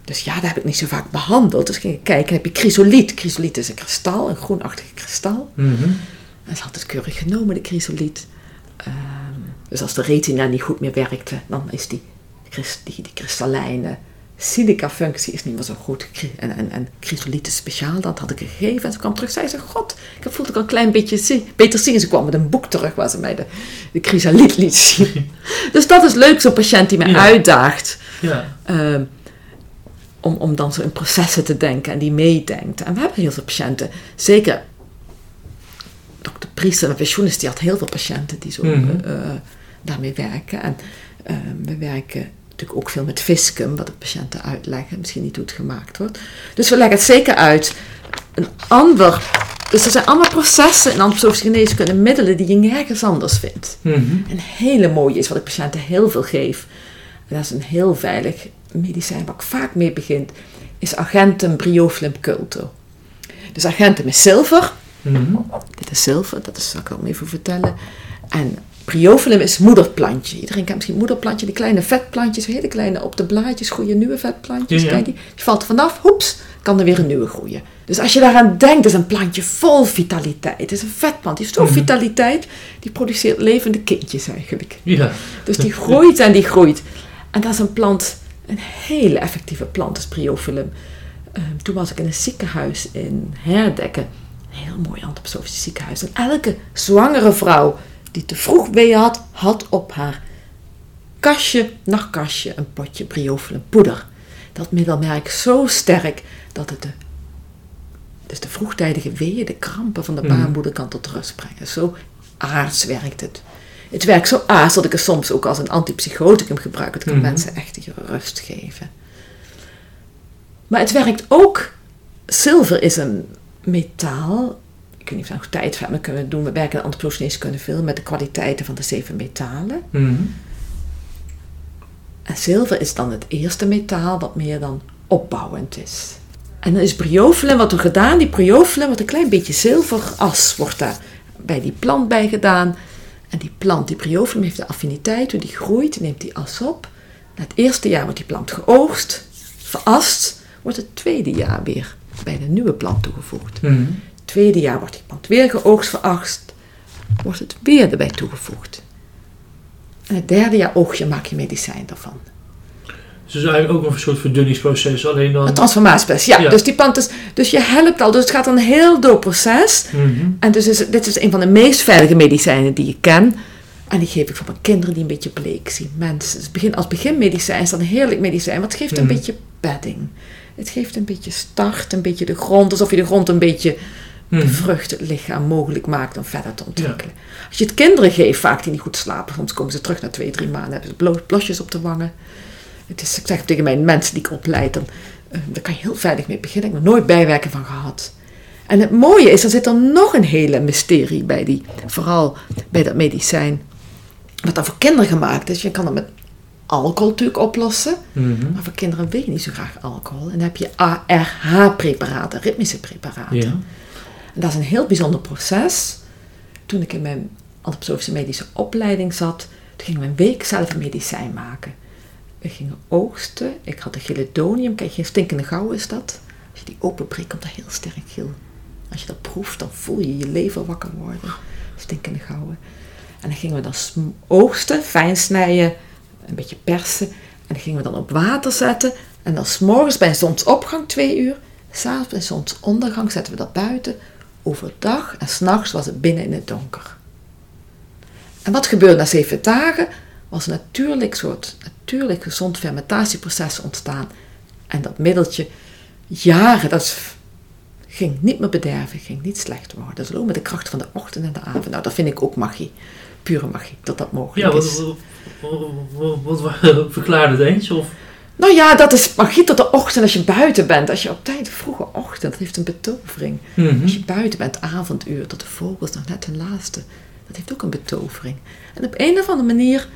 Dus ja, dat heb ik niet zo vaak behandeld. Dus ging ik kijken, heb je chrysoliet? Chrysoliet is een kristal, een groenachtig kristal. Mhm. En ze had het keurig genomen, de chrysoliet. Ehm, dus als de retina niet goed meer werkte, dan is die, die, die kristallijne silica-functie is niet meer zo goed. En, en, en chrysoliet is speciaal, dat had ik gegeven. En ze kwam terug, zei ze, god, ik voelde ik al een klein beetje zie, beter zien. Ze kwam met een boek terug waar ze mij de, de chrysoliet liet zien. *laughs* dus dat is leuk, zo'n patiënt die me Ja. uitdaagt. Ja. Ehm, om, om dan zo in processen te denken en die meedenkt. En we hebben heel veel patiënten, zeker dokter Priester, mijn pensioenist, die had heel veel patiënten die zo Mhm. eh, daarmee werken. En ehm, we werken natuurlijk ook veel met Fiscum, wat de patiënten uitleggen, misschien niet hoe het gemaakt wordt. Dus we leggen het zeker uit. Een ander, dus er zijn allemaal processen in antroposofische geneeskunde, middelen die je nergens anders vindt. Mhm. Een hele mooie is wat ik patiënten heel veel geef. En dat is een heel veilig medicijn waar ik vaak mee begin. Is Argentum briofilum culto. Dus Argentum is zilver. Mhm. Dit is zilver, dat is, zal ik ook even vertellen. En briofilum is moederplantje. Iedereen kent misschien moederplantje, die kleine vetplantjes, hele kleine op de blaadjes groeien nieuwe vetplantjes. Ja, ja. Kijk, die, die valt er vanaf, hoeps, kan er weer een nieuwe groeien. Dus als je daaraan denkt, is een plantje vol vitaliteit. Het is een vetplant, die heeft zo'n Mhm. vitaliteit, die produceert levende kindjes eigenlijk. Ja. Dus die groeit en die groeit. En dat is een plant, een hele effectieve plant, is briofilum. Ehm, toen was ik in een ziekenhuis in Herdekken. Een heel mooi antroposofisch ziekenhuis. En elke zwangere vrouw die te vroeg weeën had, had op haar kastje, nachtkastje, een potje briofilum poeder. Dat middel merk zo sterk dat het de, dus de vroegtijdige weeën, de krampen van de Mhm. baarmoeder kan tot rust brengen. Zo aards werkt het. Het werkt zo aards dat ik het soms ook als een antipsychoticum gebruik. Het kan Mhm. mensen echt rust geven. Maar het werkt ook. Zilver is een metaal. Ik weet niet of we nog tijd hebben kunnen doen. We werken in antroposofische kunnen veel met de kwaliteiten van de zeven metalen. Mhm. En zilver is dan het eerste metaal wat meer dan opbouwend is. En dan is briofilum, wat we gedaan, die briofilum wordt een klein beetje zilveras, wordt daar bij die plant bij gedaan. En die plant, die briofilum, heeft de affiniteit, hoe die groeit, neemt die as op. Na het eerste jaar wordt die plant geoogst, verast, wordt het tweede jaar weer bij de nieuwe plant toegevoegd. Mhm. Het tweede jaar wordt die plant weer geoogst, verast, wordt het weer erbij toegevoegd. En het derde jaar oogst je, maak je medicijn daarvan. Dus het is eigenlijk ook een soort verdunningsproces, alleen dan... Een transformatieproces, ja. Ja. Dus die plant is, dus je helpt al, dus het gaat een heel doorproces. Mhm. En dus is, dit is een van de meest veilige medicijnen die ik ken. En die geef ik voor mijn kinderen die een beetje bleek zien. Mensen, dus begin, als beginmedicijn is dat een heerlijk medicijn, want het geeft een Mhm. beetje bedding. Het geeft een beetje start, een beetje de grond, alsof je de grond een beetje Mhm. bevrucht het lichaam mogelijk maakt om verder te ontwikkelen. Als je het kinderen geeft, vaak die niet goed slapen, soms komen ze terug na twee, drie maanden, hebben ze blo- blosjes op de wangen. Het is, ik zeg tegen mijn mensen die ik opleid, dan, eh, daar kan je heel veilig mee beginnen. Ik heb er nooit bijwerken van gehad. En het mooie is, er zit er nog een hele mysterie bij die, vooral bij dat medicijn, wat dan voor kinderen gemaakt is. Je kan dat met alcohol natuurlijk oplossen, Mhm. maar voor kinderen wil je niet zo graag alcohol. En dan heb je ARH-preparaten, ritmische preparaten. Ja. En dat is een heel bijzonder proces. Toen ik in mijn antroposofische medische opleiding zat, toen gingen we een week zelf een medicijn maken. We gingen oogsten. Ik had een gelidonium. Kijk, geen stinkende gauw is dat. Als je die openbreekt, komt dat heel sterk geel. Als je dat proeft, dan voel je je lever wakker worden. Stinkende gouden. En dan gingen we dan oogsten, fijn snijden, een beetje persen. En dan gingen we dan op water zetten. En dan s'morgens bij zonsopgang, twee uur, S'avonds bij zonsondergang zetten we dat buiten. Overdag en s'nachts was het binnen in het donker. En wat gebeurde na zeven dagen? Was een natuurlijk soort natuurlijk gezond fermentatieproces ontstaan. En dat middeltje, jaren, dat ging niet meer bederven, ging niet slecht worden. Dat is ook met de kracht van de ochtend en de avond. Nou, dat vind ik ook magie. Pure magie, dat dat mogelijk Ja, is. wat, wat, wat, wat verklaarde het eens? Of? Nou ja, dat is magie tot de ochtend als je buiten bent. Als je op tijd, vroege ochtend, dat heeft een betovering. Mhm. Als je buiten bent, avonduur, tot de vogels nog net hun laatste. Dat heeft ook een betovering. En op een of andere manier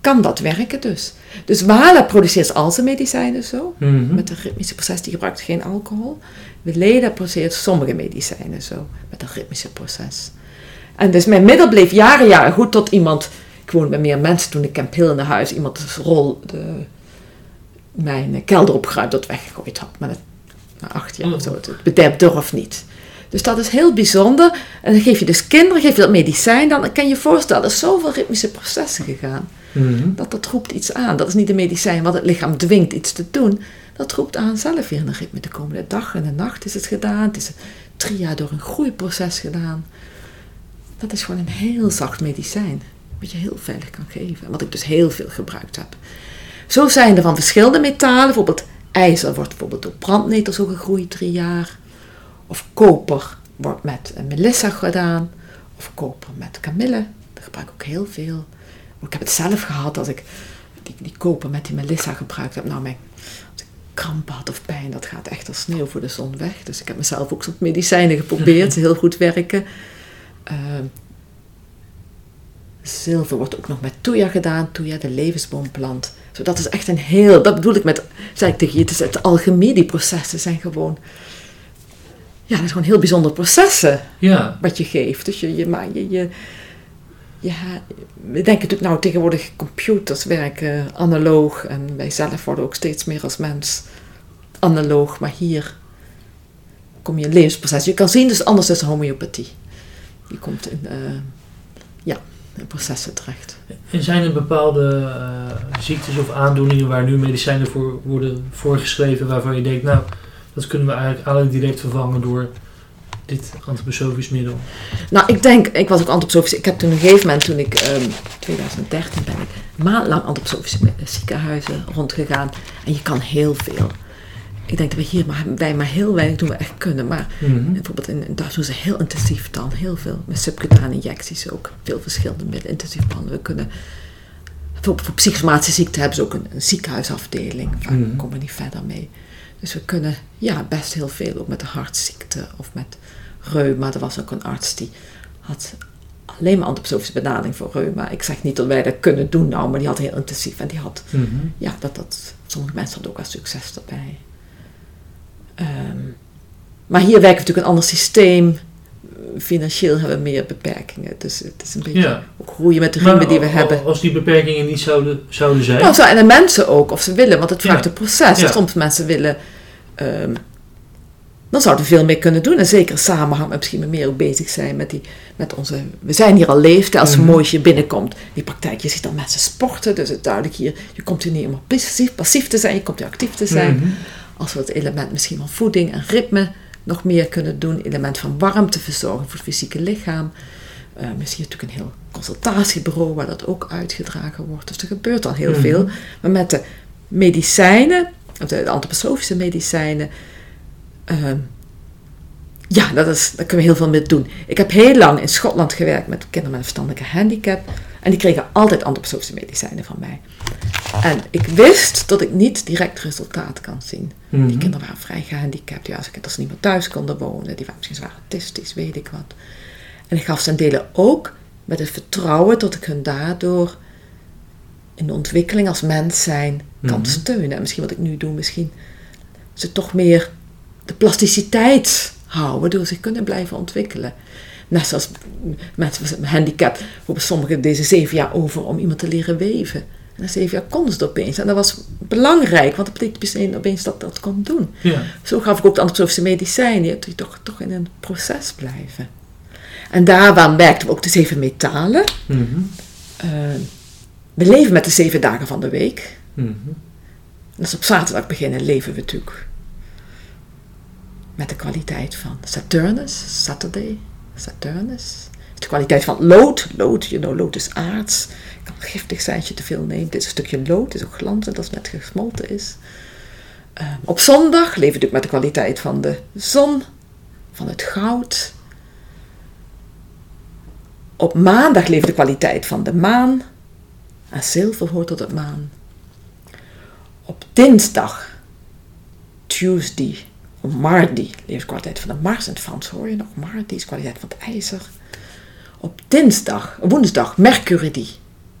kan dat werken dus. Dus Wala produceert al zijn medicijnen zo. Mhm. Met een ritmische proces, die gebruikt geen alcohol. Weleda produceert sommige medicijnen zo. Met een ritmische proces. En dus mijn middel bleef jaren, jaren goed tot iemand... Ik woonde bij meer mensen toen ik Camp Hill naar huis. Iemand rol, de, mijn kelder opgeruimd, dat weggegooid had. Maar het, na acht jaar of zo. Het bederf durf niet. Dus dat is heel bijzonder. En dan geef je dus kinderen, geef je dat medicijn. Dan kan je je voorstellen, er is zoveel ritmische processen gegaan. Mhm. Dat dat roept iets aan. Dat is niet een medicijn wat het lichaam dwingt iets te doen. Dat roept aan zelf weer een ritme. De dag en de nacht is het gedaan. Het is drie jaar door een groeiproces gedaan. Dat is gewoon een heel zacht medicijn. Wat je heel veilig kan geven. Wat ik dus heel veel gebruikt heb. Zo zijn er van verschillende metalen. Bijvoorbeeld ijzer wordt bijvoorbeeld door brandnetel zo gegroeid drie jaar. Of koper wordt met melissa gedaan. Of koper met kamille. Dat gebruik ik ook heel veel. Ik heb het zelf gehad dat ik die, die koper met die melissa gebruikt heb. Nou, mijn als ik kramp had of pijn, dat gaat echt als sneeuw voor de zon weg. Dus ik heb mezelf ook soms medicijnen geprobeerd, heel goed werken. Ehm, zilver wordt ook nog met toeja gedaan, toeja, de levensboomplant. Zo, dat is echt een heel, dat bedoel ik met, zei ik tegen je, het is het algemeen, die processen zijn gewoon, ja, dat is gewoon heel bijzondere processen Ja. wat je geeft. Dus je, je, je, je, ja, we denken natuurlijk nou tegenwoordig computers werken analoog en wij zelf worden ook steeds meer als mens analoog, maar hier kom je in levensproces. Je kan zien dus anders is homeopathie. Je komt in, eh, ja, in processen terecht. En zijn er bepaalde eh, ziektes of aandoeningen waar nu medicijnen voor worden voorgeschreven waarvan je denkt, nou, dat kunnen we eigenlijk alle direct vervangen door dit antroposofisch middel? Nou, ik denk, ik was ook antroposofisch. Ik heb toen op een gegeven moment, toen ik, ehm 2013 ben ik maandlang antroposofische ziekenhuizen rondgegaan. En je kan heel veel. Ik denk dat we hier maar, wij maar heel weinig doen we echt kunnen. Maar Mhm. bijvoorbeeld in, in Duitsland doen ze heel intensief dan. Heel veel. Met subcutane injecties ook. Veel verschillende middelen. Intensief behandelen. We kunnen... Voor, voor psychosomatische ziekten hebben ze ook een, een ziekenhuisafdeling. Vaak Mhm. komen we niet verder mee. Dus we kunnen ja, best heel veel. Ook met de hartziekte of met reuma. Er was ook een arts die had alleen maar antroposofische benadering voor reuma. Ik zeg niet dat wij dat kunnen doen nou, maar die had heel intensief. En die had Mhm. ja, dat, dat, sommige mensen hadden ook wel succes daarbij. Ehm, maar hier werken we natuurlijk een ander systeem. Financieel hebben we meer beperkingen. Dus het is een beetje Ja. ook groeien met de Maar riemen die we hebben. Als die beperkingen niet zouden, zouden zijn. Nou, zo, en de mensen ook, of ze willen, want het vraagt Ja. een proces. Ja. Soms mensen willen, ehm, dan zouden we veel meer kunnen doen. En zeker samenhang met misschien meer ook bezig zijn met, die, met onze... We zijn hier al leeftijd, als Mhm. mm binnenkomt. Die praktijk, je ziet dan mensen sporten, dus het duidelijk hier, je komt hier niet om passief, passief te zijn, je komt hier actief te zijn. Mhm. Als we het element misschien van voeding en ritme nog meer kunnen doen, element van warmte verzorgen voor het fysieke lichaam. Eh misschien natuurlijk een heel consultatiebureau waar dat ook uitgedragen wordt. Dus er gebeurt al heel Mhm. veel. Maar met de medicijnen, of de antroposofische medicijnen, ehm, ja, dat is, daar kunnen we heel veel mee doen. Ik heb heel lang in Schotland gewerkt met kinderen met een verstandelijke handicap. En die kregen altijd antroposofische medicijnen van mij. En ik wist dat ik niet direct resultaat kan zien. Mhm. Die kinderen waren vrij gehandicapt. Ja, als, ik, als ze niet meer thuis konden wonen. Die waren misschien zwaar autistisch, weet ik wat. En ik gaf ze een delen ook met het vertrouwen dat ik hun daardoor in de ontwikkeling als mens zijn kan Mhm. steunen. En misschien wat ik nu doe, misschien ze toch meer de plasticiteit houden, waardoor ze kunnen blijven ontwikkelen. Net zoals mensen met een handicap, hebben sommigen deze zeven jaar over om iemand te leren weven. En na zeven jaar konden ze het opeens. En dat was belangrijk, want dat betekent opeens- opeens dat dat kon doen. Ja. Zo gaf ik ook de antroposofische medicijnen, die toch, toch in een proces blijven. En daaraan werkten we ook de zeven metalen. Mhm. Eh, we leven met de zeven dagen van de week. Mhm. Dus op zaterdag beginnen leven we natuurlijk met de kwaliteit van Saturnus, Saturday, Saturnus. De kwaliteit van lood, lood, you know, lood is aards. Kan giftig zijn als je te veel neemt. Dit is een stukje lood, is ook glanzend als het net gesmolten is. Uh, op zondag leef ik met de kwaliteit van de zon, van het goud. Op maandag leef de kwaliteit van de maan. En zilver hoort tot het maan. Op dinsdag, Tuesday, Mardi, leef de kwaliteit van de Mars. In het Frans hoor je nog Mardi is kwaliteit van het ijzer. Op dinsdag, woensdag, Mercuridi.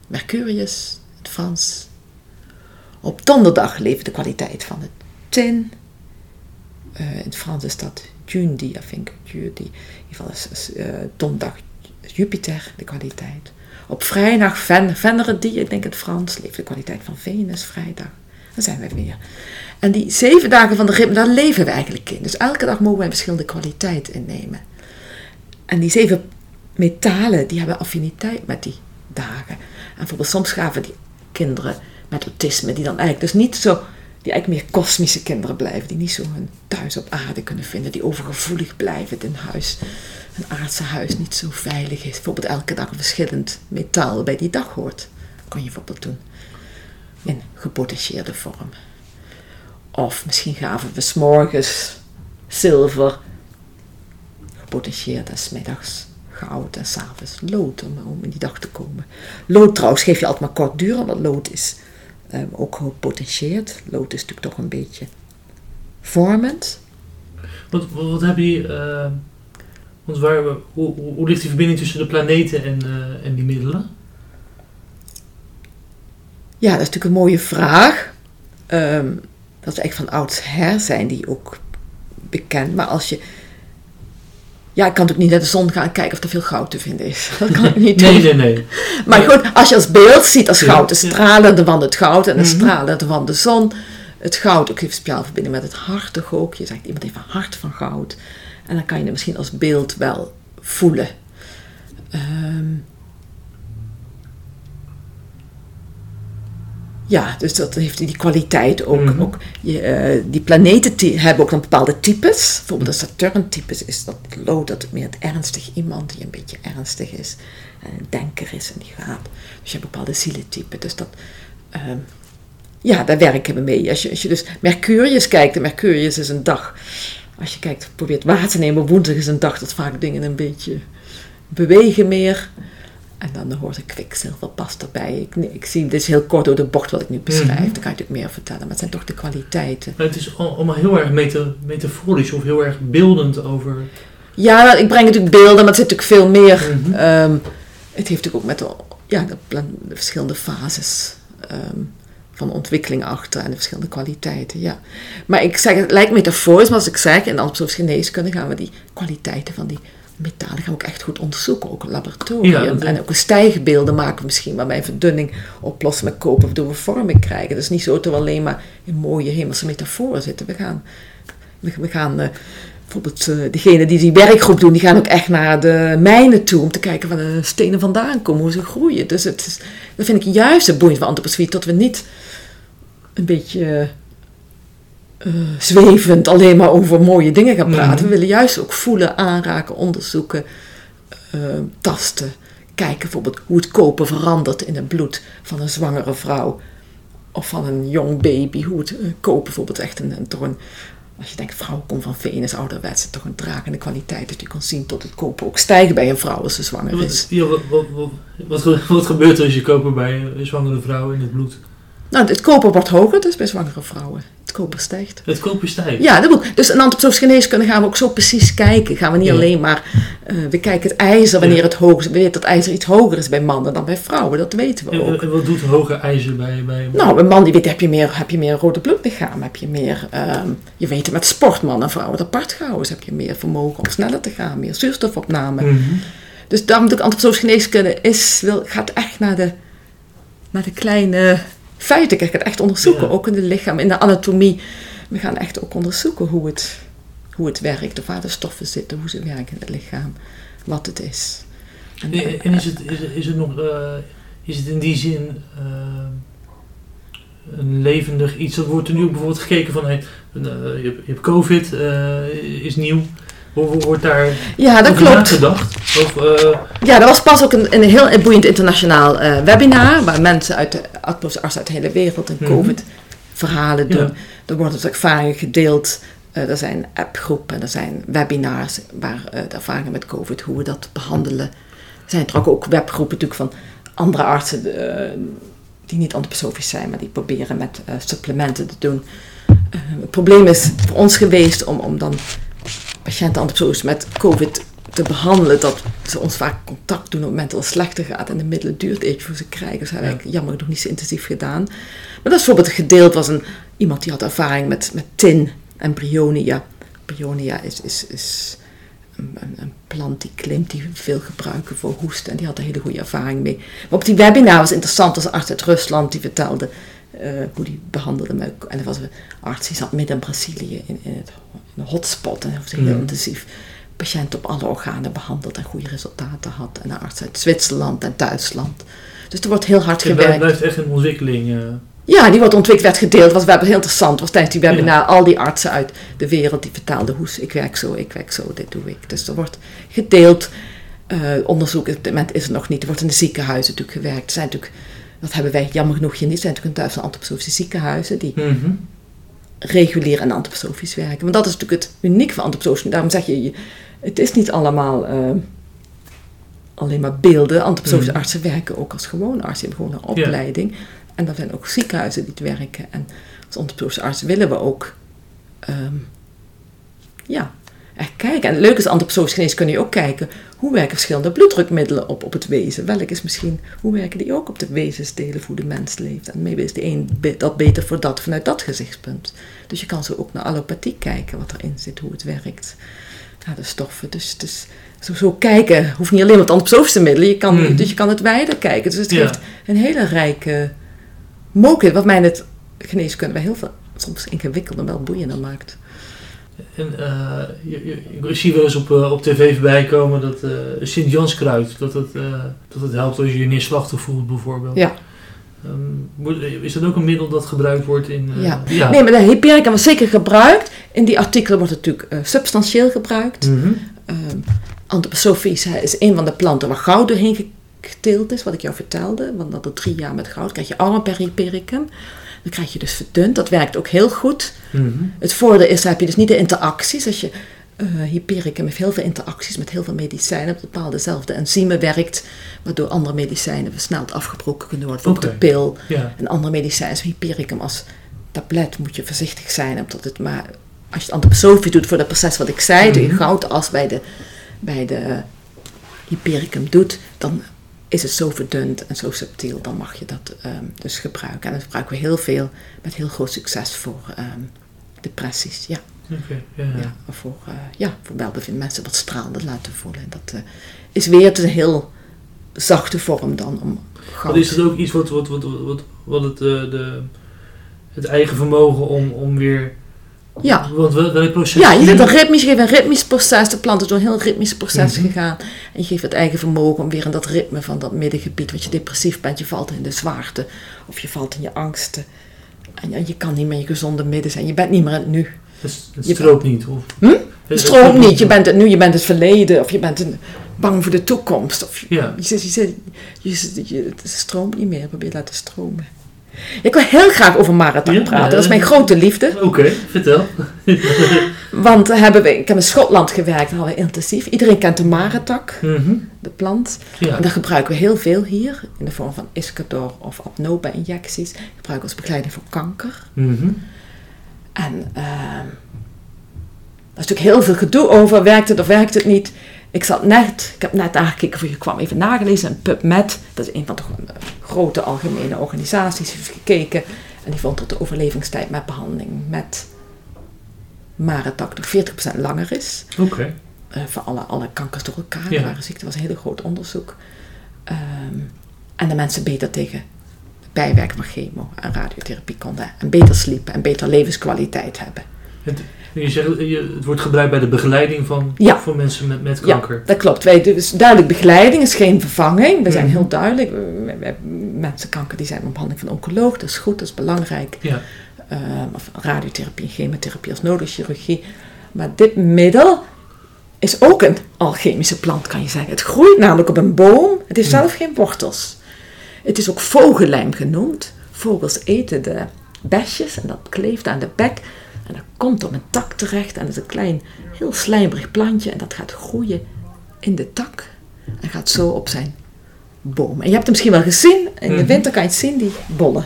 Mercurius, het Frans. Op donderdag leeft de kwaliteit van het tin. Uh, in het Frans is dat Jundi, I think. Jundi. In ieder geval is, uh, donderdag Jupiter, de kwaliteit. Op vrijdag Ven ik denk het Frans, leeft de kwaliteit van Venus, vrijdag. Dan zijn we weer. En die zeven dagen van de ritme, daar leven we eigenlijk in. Dus elke dag mogen we een verschillende kwaliteit innemen. En die zeven metalen, die hebben affiniteit met die dagen. En bijvoorbeeld soms gaven die kinderen met autisme, die dan eigenlijk dus niet zo, die eigenlijk meer kosmische kinderen blijven, die niet zo hun thuis op aarde kunnen vinden, die overgevoelig blijven in huis, een aardse huis niet zo veilig is. Bijvoorbeeld elke dag een verschillend metaal bij die dag hoort, kon je bijvoorbeeld doen. In gepotentieerde vorm. Of misschien gaven we s'morgens zilver, gepotentieerd en smiddags goud en s'avonds lood om, om in die dag te komen. Lood trouwens geef je altijd maar kort duren, want lood is um, ook gepotentieerd. Lood is natuurlijk toch een beetje vormend. Wat, wat, heb je, uh, want waar, hoe, hoe, ligt die verbinding tussen de planeten en, uh, en die middelen? Ja, dat is natuurlijk een mooie vraag. Um, dat is eigenlijk van oudsher zijn die ook bekend. Maar als je ja, ik kan natuurlijk niet naar de zon gaan kijken of er veel goud te vinden is. *laughs* Dat kan ik niet doen. Nee, nee, nee. Maar goed, als je als beeld ziet als goud, de stralende van het goud en de mhm. stralende van de zon. Het goud ook heeft speciaal verbinding met het hart ook. Je zegt iemand heeft een hart van goud. En dan kan je het misschien als beeld wel voelen. Um, Ja, dus dat heeft die kwaliteit ook. Mhm. ook je, uh, die planeten hebben ook een bepaalde types. Bijvoorbeeld de Saturn-types is dat lood, dat meer het ernstig iemand die een beetje ernstig is. En een denker is en die gaat. Dus je hebt bepaalde zielentypen. Dus dat, uh, ja, daar werken we mee. Als je, als je dus Mercurius kijkt, de Mercurius is een dag. Als je kijkt, probeert waar te nemen, woensdag is een dag dat vaak dingen een beetje bewegen meer. En dan hoort een kwikzilver past erbij. Ik, ik zie, dit is heel kort door de bocht wat ik nu beschrijf. Mm -hmm. Daar kan je natuurlijk meer vertellen. Maar het zijn toch de kwaliteiten. Maar het is allemaal heel erg meta metaforisch of heel erg beeldend over... Ja, ik breng natuurlijk beelden, maar het zit natuurlijk veel meer... Mm -hmm. um, het heeft natuurlijk ook met de, ja, de, de verschillende fases um, van ontwikkeling achter en de verschillende kwaliteiten. Ja. Maar ik zeg, het lijkt metaforisch, maar als ik zeg, in antroposofische geneeskunde gaan we die kwaliteiten van die metalen gaan we ook echt goed onderzoeken, ook een laboratorium. en ook stijgbeelden maken misschien, waarbij verdunning oplossen met koper, waardoor we vorming krijgen. Dus niet zo dat we alleen maar in mooie hemelse metaforen zitten. We gaan, we, gaan uh, bijvoorbeeld uh, degene die die werkgroep doen, die gaan ook echt naar de mijnen toe om te kijken waar de stenen vandaan komen, hoe ze groeien. Dus het is, dat vind ik juist het boeiend van antroposofie, dat we niet een beetje uh, zwevend alleen maar over mooie dingen gaan praten. Mhm. We willen juist ook voelen, aanraken, onderzoeken, uh, tasten. Kijken bijvoorbeeld hoe het kopen verandert in het bloed van een zwangere vrouw of van een jong baby. Hoe het uh, kopen bijvoorbeeld echt een, een, toch een, als je denkt vrouw komt van Venus, ouderwets, toch een dragende kwaliteit. Dat je kan zien tot het kopen ook stijgen bij een vrouw als ze zwanger is. Ja, wat, wat, wat, wat, *laughs* wat gebeurt er als je kopen bij een zwangere vrouw in het bloed? Nou, het koper wordt hoger, dus bij zwangere vrouwen. Het koper stijgt. Het koper stijgt? Ja, dat moet. Dus in antroposofische geneeskunde gaan we ook zo precies kijken. Gaan we niet alleen maar... Uh, we kijken het ijzer wanneer het hoog is. We weten dat ijzer iets hoger is bij mannen dan bij vrouwen. Dat weten we ook. En wat doet hoge ijzer bij, bij Nou, een man die weet, heb je meer, heb je meer rode bloedlichaam. Heb je meer... Uh, je weet het met sport, mannen en vrouwen apart gehouden. Dus heb je meer vermogen om sneller te gaan. Meer zuurstofopname. Mm -hmm. Dus daarom dat antroposofische geneeskunde is, wil, gaat echt naar de, naar de kleine feiten. Ik ga het echt onderzoeken, ook in het lichaam, in de anatomie. We gaan echt ook onderzoeken hoe het, hoe het werkt, of waar de stoffen zitten, hoe ze werken in het lichaam, wat het is. En, en is, het, is, het, is het nog, uh, is het in die zin uh, een levendig iets. Dat wordt er nu bijvoorbeeld gekeken van, hey, eh, je, hebt, je hebt COVID, eh, is nieuw. Hoe wordt daar ja, dat klopt. nagedacht? Of, eh, Ja, er was pas ook een, een heel boeiend internationaal eh, webinar waar mensen uit de artsen uit de hele wereld en Mhm. COVID verhalen Ja. doen. Er worden dus ervaringen gedeeld. Eh, er zijn appgroepen, er zijn webinars waar de ervaringen met COVID, hoe we dat behandelen. Er zijn er ook, ook webgroepen natuurlijk van andere artsen die niet antroposofisch zijn, maar die proberen met supplementen te doen. Het probleem is voor ons geweest om, om dan patiënten antroposofisch met COVID te behandelen, dat ze ons vaak contact doen op het moment dat het slechter gaat en de middelen duurt even voor ze krijgen. Dus dat hebben we jammer nog niet zo intensief gedaan. Maar dat is bijvoorbeeld gedeeld was een, iemand die had ervaring met, met tin en bryonia. Bryonia is, is, is een, een, een plant die klimt, die we veel gebruiken voor hoesten. En die had er hele goede ervaring mee. Maar op die webinar was interessant, als een arts uit Rusland die vertelde hoe die behandelde. Met, en er was een arts die zat midden in Brazilië in, in, het, in een hotspot en heeft heel Mhm. intensief patiënten op alle organen behandeld en goede resultaten had. En een arts uit Zwitserland en Duitsland. Dus er wordt heel hard het gewerkt. blijft echt een ontwikkeling. eh. Ja, die wordt ontwikkeld, werd gedeeld. Was wel heel interessant. Was tijdens die webinar al die artsen uit de wereld die vertelden hoe ze- ik werk zo, ik werk zo, dit doe ik. Dus er wordt gedeeld. Eh, onderzoek op dit moment is er nog niet. Er wordt in de ziekenhuizen natuurlijk gewerkt. Er zijn natuurlijk, dat hebben wij jammer genoeg hier niet. Er zijn natuurlijk in Duitsland antroposofische ziekenhuizen die Mhm. regulier en antroposofisch werken. Want dat is natuurlijk het uniek van antroposofisch. Daarom zeg je, het is niet allemaal eh, alleen maar beelden. Antroposofische Mhm. artsen werken ook als gewone artsen. Die hebben gewoon een opleiding. En er zijn ook ziekenhuizen die het werken. En als antroposofische arts willen we ook ehm, ja, echt kijken. En het leuke is, antroposofisch geneeskunde kun je ook kijken... hoe werken verschillende bloeddrukmiddelen op, op het wezen? Welk is misschien... hoe werken die ook op de wezensdelen voor de mens leeft? En maybe is de een dat beter voor dat vanuit dat gezichtspunt. Dus je kan zo ook naar allopathie kijken, wat erin zit, hoe het werkt. Ja, de stoffen. Dus, dus zo, zo kijken hoeft niet alleen met antroposofische middelen. Je kan, Mhm. Dus je kan het wijder kijken. Dus het Ja. geeft een hele rijke mogelijkheid. Wat mij het geneeskunde wel heel veel soms ingewikkelder en wel boeiender maakt. En eh, je, je- ik zie wel eens op, eh, op tv voorbij komen dat eh Sint-Janskruid, dat het, dat het helpt als je je neerslachtig voelt bijvoorbeeld. Ja. Ehm, is dat ook een middel dat gebruikt wordt in... eh, Ja. Nee, maar de hypericum wordt zeker gebruikt. In die artikelen wordt het natuurlijk substantieel gebruikt. Hè, is een van de planten waar goud doorheen geteeld is, wat ik jou vertelde. Want dat er drie jaar met goud krijg je allemaal per hypericum. Dan krijg je dus verdund. Dat werkt ook heel goed. Mhm. Het voordeel is, dan heb je dus niet de interacties. Als je eh hypericum heeft heel veel interacties met heel veel medicijnen. Op bepaalde enzymen werkt, waardoor andere medicijnen versneld afgebroken kunnen worden. Bijvoorbeeld de pil Ja. en andere medicijnen. Zoals hypericum als tablet moet je voorzichtig zijn. Omdat het maar, als je het antroposofisch doet voor dat proces wat ik zei, doe je goudas bij de, bij de hypericum doet, dan is het zo verdund en zo subtiel, dan mag je dat ehm, dus gebruiken. En dat gebruiken we heel veel, met heel groot succes voor ehm, depressies. Ja, ja. voor, eh, ja, voor welbevinden mensen wat stralende laten voelen. En dat eh, is weer een heel zachte vorm dan om goud. Want is het ook iets wat, wat, wat, wat, wat het, eh, de, het eigen vermogen om, om weer... Ja. Want wel- welk proces... Ja, je geeft een ritmisch, je geeft een ritmisch proces. De plant is door een heel ritmisch proces Mhm. gegaan. En je geeft het eigen vermogen om weer in dat ritme van dat middengebied. Want je depressief bent, je valt in de zwaarte. Of je valt in je angsten. En je, je kan niet meer in je gezonde midden zijn. Je bent niet meer in het nu. Het, het stroomt niet, of... Hm? Het, Het stroomt niet. Je bent het nu, je bent het verleden. Of je bent een- bang voor de toekomst. Of je, Ja. je, zit- je, zit- je, zit- je- het stroomt niet meer. Probeer het laten stromen. Ik wil heel graag over marathon Ja, praten. dat is mijn grote liefde. Oké, vertel. Want eh, hebben we, ik heb in Schotland gewerkt, we intensief. Iedereen kent de maratak, Mhm. de plant. Ja. En dat gebruiken we heel veel hier, in de vorm van Iscador of Apnoba-injecties. Gebruiken we als begeleiding voor kanker. Mhm. En ehm er is natuurlijk heel veel gedoe over, werkt het of werkt het niet. Ik zat net, ik heb net nagekeken voor je kwam, even nagelezen, een PubMed, dat is een van de gro- grote algemene organisaties, die heeft gekeken. En die vond dat de overlevingstijd met behandeling met Maratak nog 40% langer is. Oké. eh, voor alle, alle kankers door elkaar. Ja. Waren ziekten, was een heel groot onderzoek. Ehm, en de mensen beter tegen de bijwerking van chemo en radiotherapie konden. En beter sliepen en beter levenskwaliteit hebben. Het, je zegt, je, het wordt gebruikt bij de begeleiding van Ja. voor mensen met, met kanker. Ja, dat klopt. Wij, dus duidelijk begeleiding is geen vervanging. We zijn Mhm. heel duidelijk. Mensen kanker die zijn op behandeling van oncoloog. Dat is goed, dat is belangrijk. Ja. Ehm, of radiotherapie chemotherapie als neurochirurgie. Maar dit middel is ook een alchemische plant, kan je zeggen. Het groeit namelijk op een boom. Het heeft Hmm. zelf geen wortels. Het is ook vogellijm genoemd. Vogels eten de besjes en dat kleeft aan de bek. En dat komt op een tak terecht. En dat is een klein, heel slijmerig plantje. En dat gaat groeien in de tak. En gaat zo op zijn boom. En je hebt het misschien wel gezien. In de Mhm. winter kan je het zien, die bollen.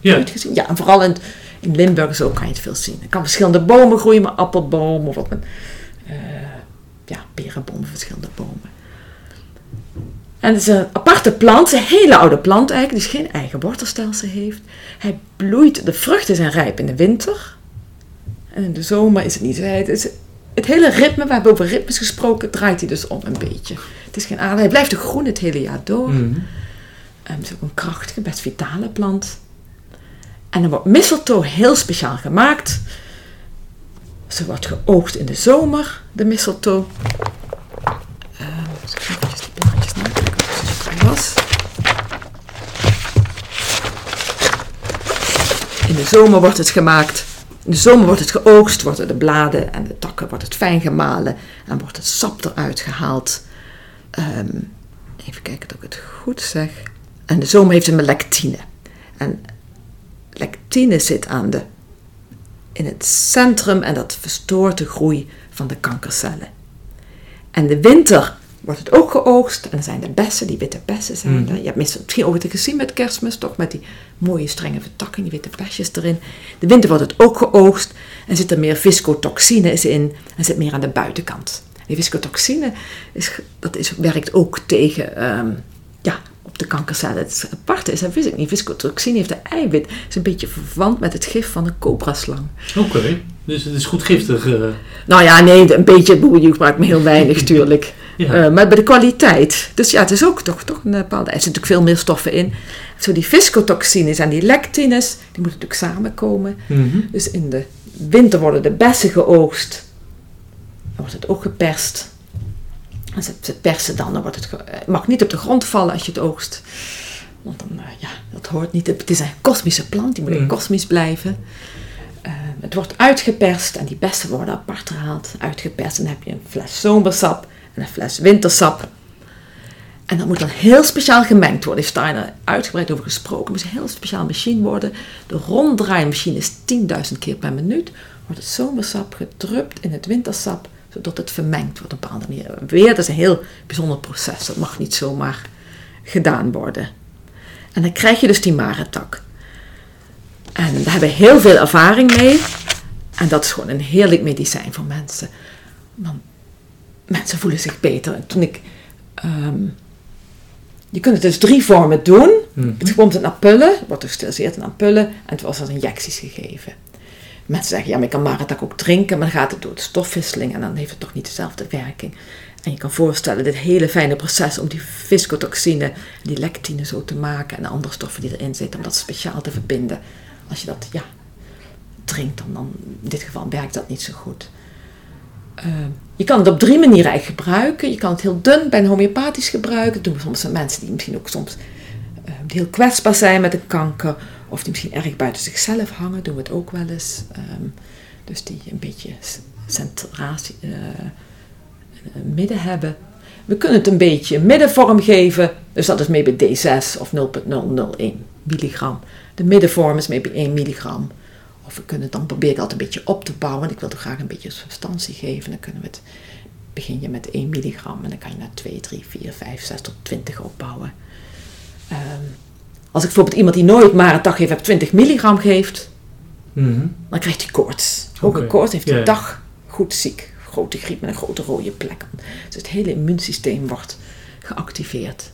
Ja. Nooit gezien? Ja, en vooral in, in Limburg zo kan je het veel zien. Er kan verschillende bomen groeien, maar appelboom of op een eh, ja, perenboom, verschillende bomen. En het is een aparte plant, een hele oude plant eigenlijk, die geen eigen wortelstelsel heeft. Hij bloeit, de vruchten zijn rijp in de winter. En in de zomer is het niet zo. Het, hele ritme, we hebben over ritmes gesproken, draait hij dus om een beetje. Het is geen aarde, hij blijft groen het hele jaar door. En het is ook een krachtige, best vitale plant. En dan wordt mistletoe heel speciaal gemaakt. Ze wordt geoogst in de zomer, de mistletoe. Ehm, eens even die blaadjes nakijken of het was. In de zomer wordt het gemaakt. In de zomer wordt het geoogst, worden de bladen en de takken wordt het fijn gemalen en wordt het sap eruit gehaald. Ehm, even kijken dat ik het goed zeg. En de zomer heeft een lectine. En lectine zit aan de, in het centrum en dat verstoort de groei van de kankercellen. En de winter wordt het ook geoogst en dan zijn de bessen, die witte bessen zijn er. Je hebt misschien misschien ooit gezien met kerstmis, toch met die mooie strenge vertakking, die witte besjes erin. De winter wordt het ook geoogst en zit er meer viscotoxines in en zit meer aan de buitenkant. Die viscotoxine is, dat is, werkt ook tegen ehm, ja, op de kankercellen. Het aparte is, dat wist ik niet, viscotoxine heeft een eiwit. is een beetje verwant met het gif van een cobraslang. Oké, dus het is goed giftig. eh, Nou ja, nee, een beetje, je gebruikt me heel weinig, *laughs* tuurlijk. Ja. Eh, maar bij de kwaliteit. Dus ja, het is ook toch, toch een bepaalde. Er zitten natuurlijk veel meer stoffen in. Zo die viscotoxines en die lectines, die moeten natuurlijk samenkomen. Mhm. Dus in de winter worden de bessen geoogst. Dan wordt het ook geperst. En ze, ze persen dan, dan wordt het, eh, het mag niet op de grond vallen als je het oogst. Want dan, eh, ja, dat hoort niet. Het is een kosmische plant, die moet Mhm. kosmisch blijven. Eh, het wordt uitgeperst en die bessen worden apart gehaald, uitgeperst. En dan heb je een fles zomersap en een fles wintersap. En dat moet dan heel speciaal gemengd worden. Heeft Steiner uitgebreid over gesproken. Het moet een heel speciaal machine worden. De ronddraaimachine is 10.000 keer per minuut. Wordt het zomersap gedrupt in het wintersap, zodat het vermengd wordt op een bepaalde manier. Weer, dat is een heel bijzonder proces. Dat mag niet zomaar gedaan worden. En dan krijg je dus die marentak. En daar hebben we heel veel ervaring mee. En dat is gewoon een heerlijk medicijn voor mensen. Want mensen voelen zich beter. En toen ik... ehm, je kunt het dus drie vormen doen. Mhm. Het komt in ampullen, wordt gestiliseerd in ampullen en het was als injecties gegeven. Mensen zeggen, ja, maar ik kan Maratak ook drinken, maar dan gaat het door de stofwisseling en dan heeft het toch niet dezelfde werking. En je kan voorstellen, dit hele fijne proces om die viscotoxine die lectine zo te maken en de andere stoffen die erin zitten, om dat speciaal te verbinden. Als je dat, ja, drinkt, dan, dan in dit geval werkt dat niet zo goed. Eh, je kan het op drie manieren eigenlijk gebruiken. Je kan het heel dun bij een homeopathisch gebruiken. Dat doen we soms mensen die misschien ook soms eh, heel kwetsbaar zijn met een kanker. Of die misschien erg buiten zichzelf hangen. Doen we het ook wel eens. Ehm, dus die een beetje centratie, eh, midden hebben. We kunnen het een beetje middenvorm geven. Dus dat is maybe D6 of 0,001 milligram. De middenvorm is maybe 1 milligram. Of we kunnen het dan probeer ik altijd een beetje op te bouwen. Ik wil toch graag een beetje substantie geven. Dan kunnen we het, begin je met 1 milligram. En dan kan je naar 2, 3, 4, 5, 6 tot 20 opbouwen. Ehm, als ik bijvoorbeeld iemand die nooit maar een dag heeft, heb 20 milligram geeft. Mhm. Dan krijgt hij koorts. Hoge Oké. koorts heeft hij een dag goed ziek. Grote griep met een grote rode plek. Dus het hele immuunsysteem wordt geactiveerd.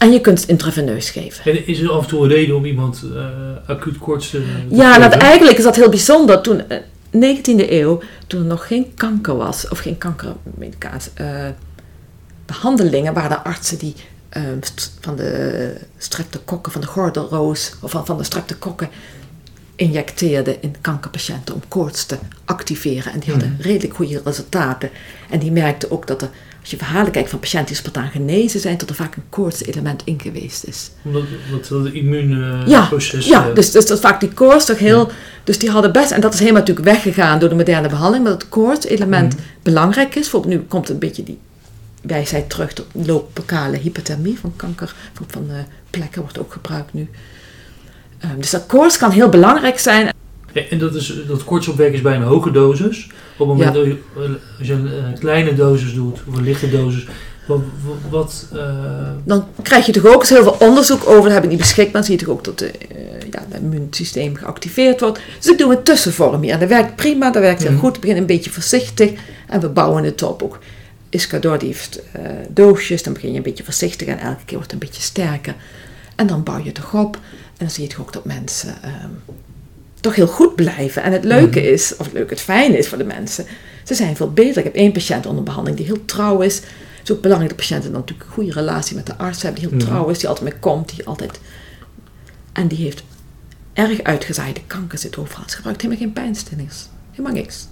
En je kunt het intraveneus geven. En is er af en toe een reden om iemand eh, acuut koorts te, Ja, nou, eigenlijk is dat heel bijzonder. Toen, eh, 19e eeuw, toen er nog geen kanker was, of geen kankermedicatie, eh, behandelingen, waren er artsen die eh, st- van de streptokokken, van de gordelroos, of van, van de streptokokken, injecteerde in kankerpatiënten om koorts te activeren. En die hadden Mhm. redelijk goede resultaten. En die merkten ook dat er, als je verhalen kijkt van patiënten die spontaan genezen zijn, dat er vaak een koortselement in geweest is. Omdat wat het immuunproces... Ja, proces, Ja, eh, dus, dus dat vaak die koorts toch heel... Dus die hadden best... En dat is helemaal natuurlijk weggegaan door de moderne behandeling. Maar dat het koortselement Mhm. belangrijk is. Bijvoorbeeld nu komt een beetje die wijsheid terug. De locale hypothermie van kanker. Van, van eh, plekken wordt ook gebruikt nu. Ehm, dus dat koorts kan heel belangrijk zijn. En dat, is, dat kortsopwek is bij een hoge dosis. Op het moment Ja. dat je, eh, als je een eh, kleine dosis doet, of een lichte dosis, wat... eh, Dan krijg je toch ook heel veel onderzoek over. Dat heb ik niet beschikbaar. Dan zie je toch ook dat de, ja, het immuunsysteem geactiveerd wordt. Dus ik doe een tussenvorm hier. En dat werkt prima. Dat werkt heel Mhm. goed. Ik begin een beetje voorzichtig. En we bouwen het op. Ook Iscador die heeft doosjes. Dan begin je een beetje voorzichtig. En elke keer wordt het een beetje sterker. En dan bouw je het toch op. En dan zie je toch ook dat mensen ehm, toch heel goed blijven. En het leuke Mhm. is, of het leuke, het fijne is voor de mensen. Ze zijn veel beter. Ik heb één patiënt onder behandeling die heel trouw is. Het is ook belangrijk dat patiënten dan natuurlijk een goede relatie met de arts hebben. Die heel Mhm. trouw is, die altijd mee komt. Die altijd... En die heeft erg uitgezaaide kanker zit overal. Ze gebruikt helemaal geen pijnstillers. Helemaal niks.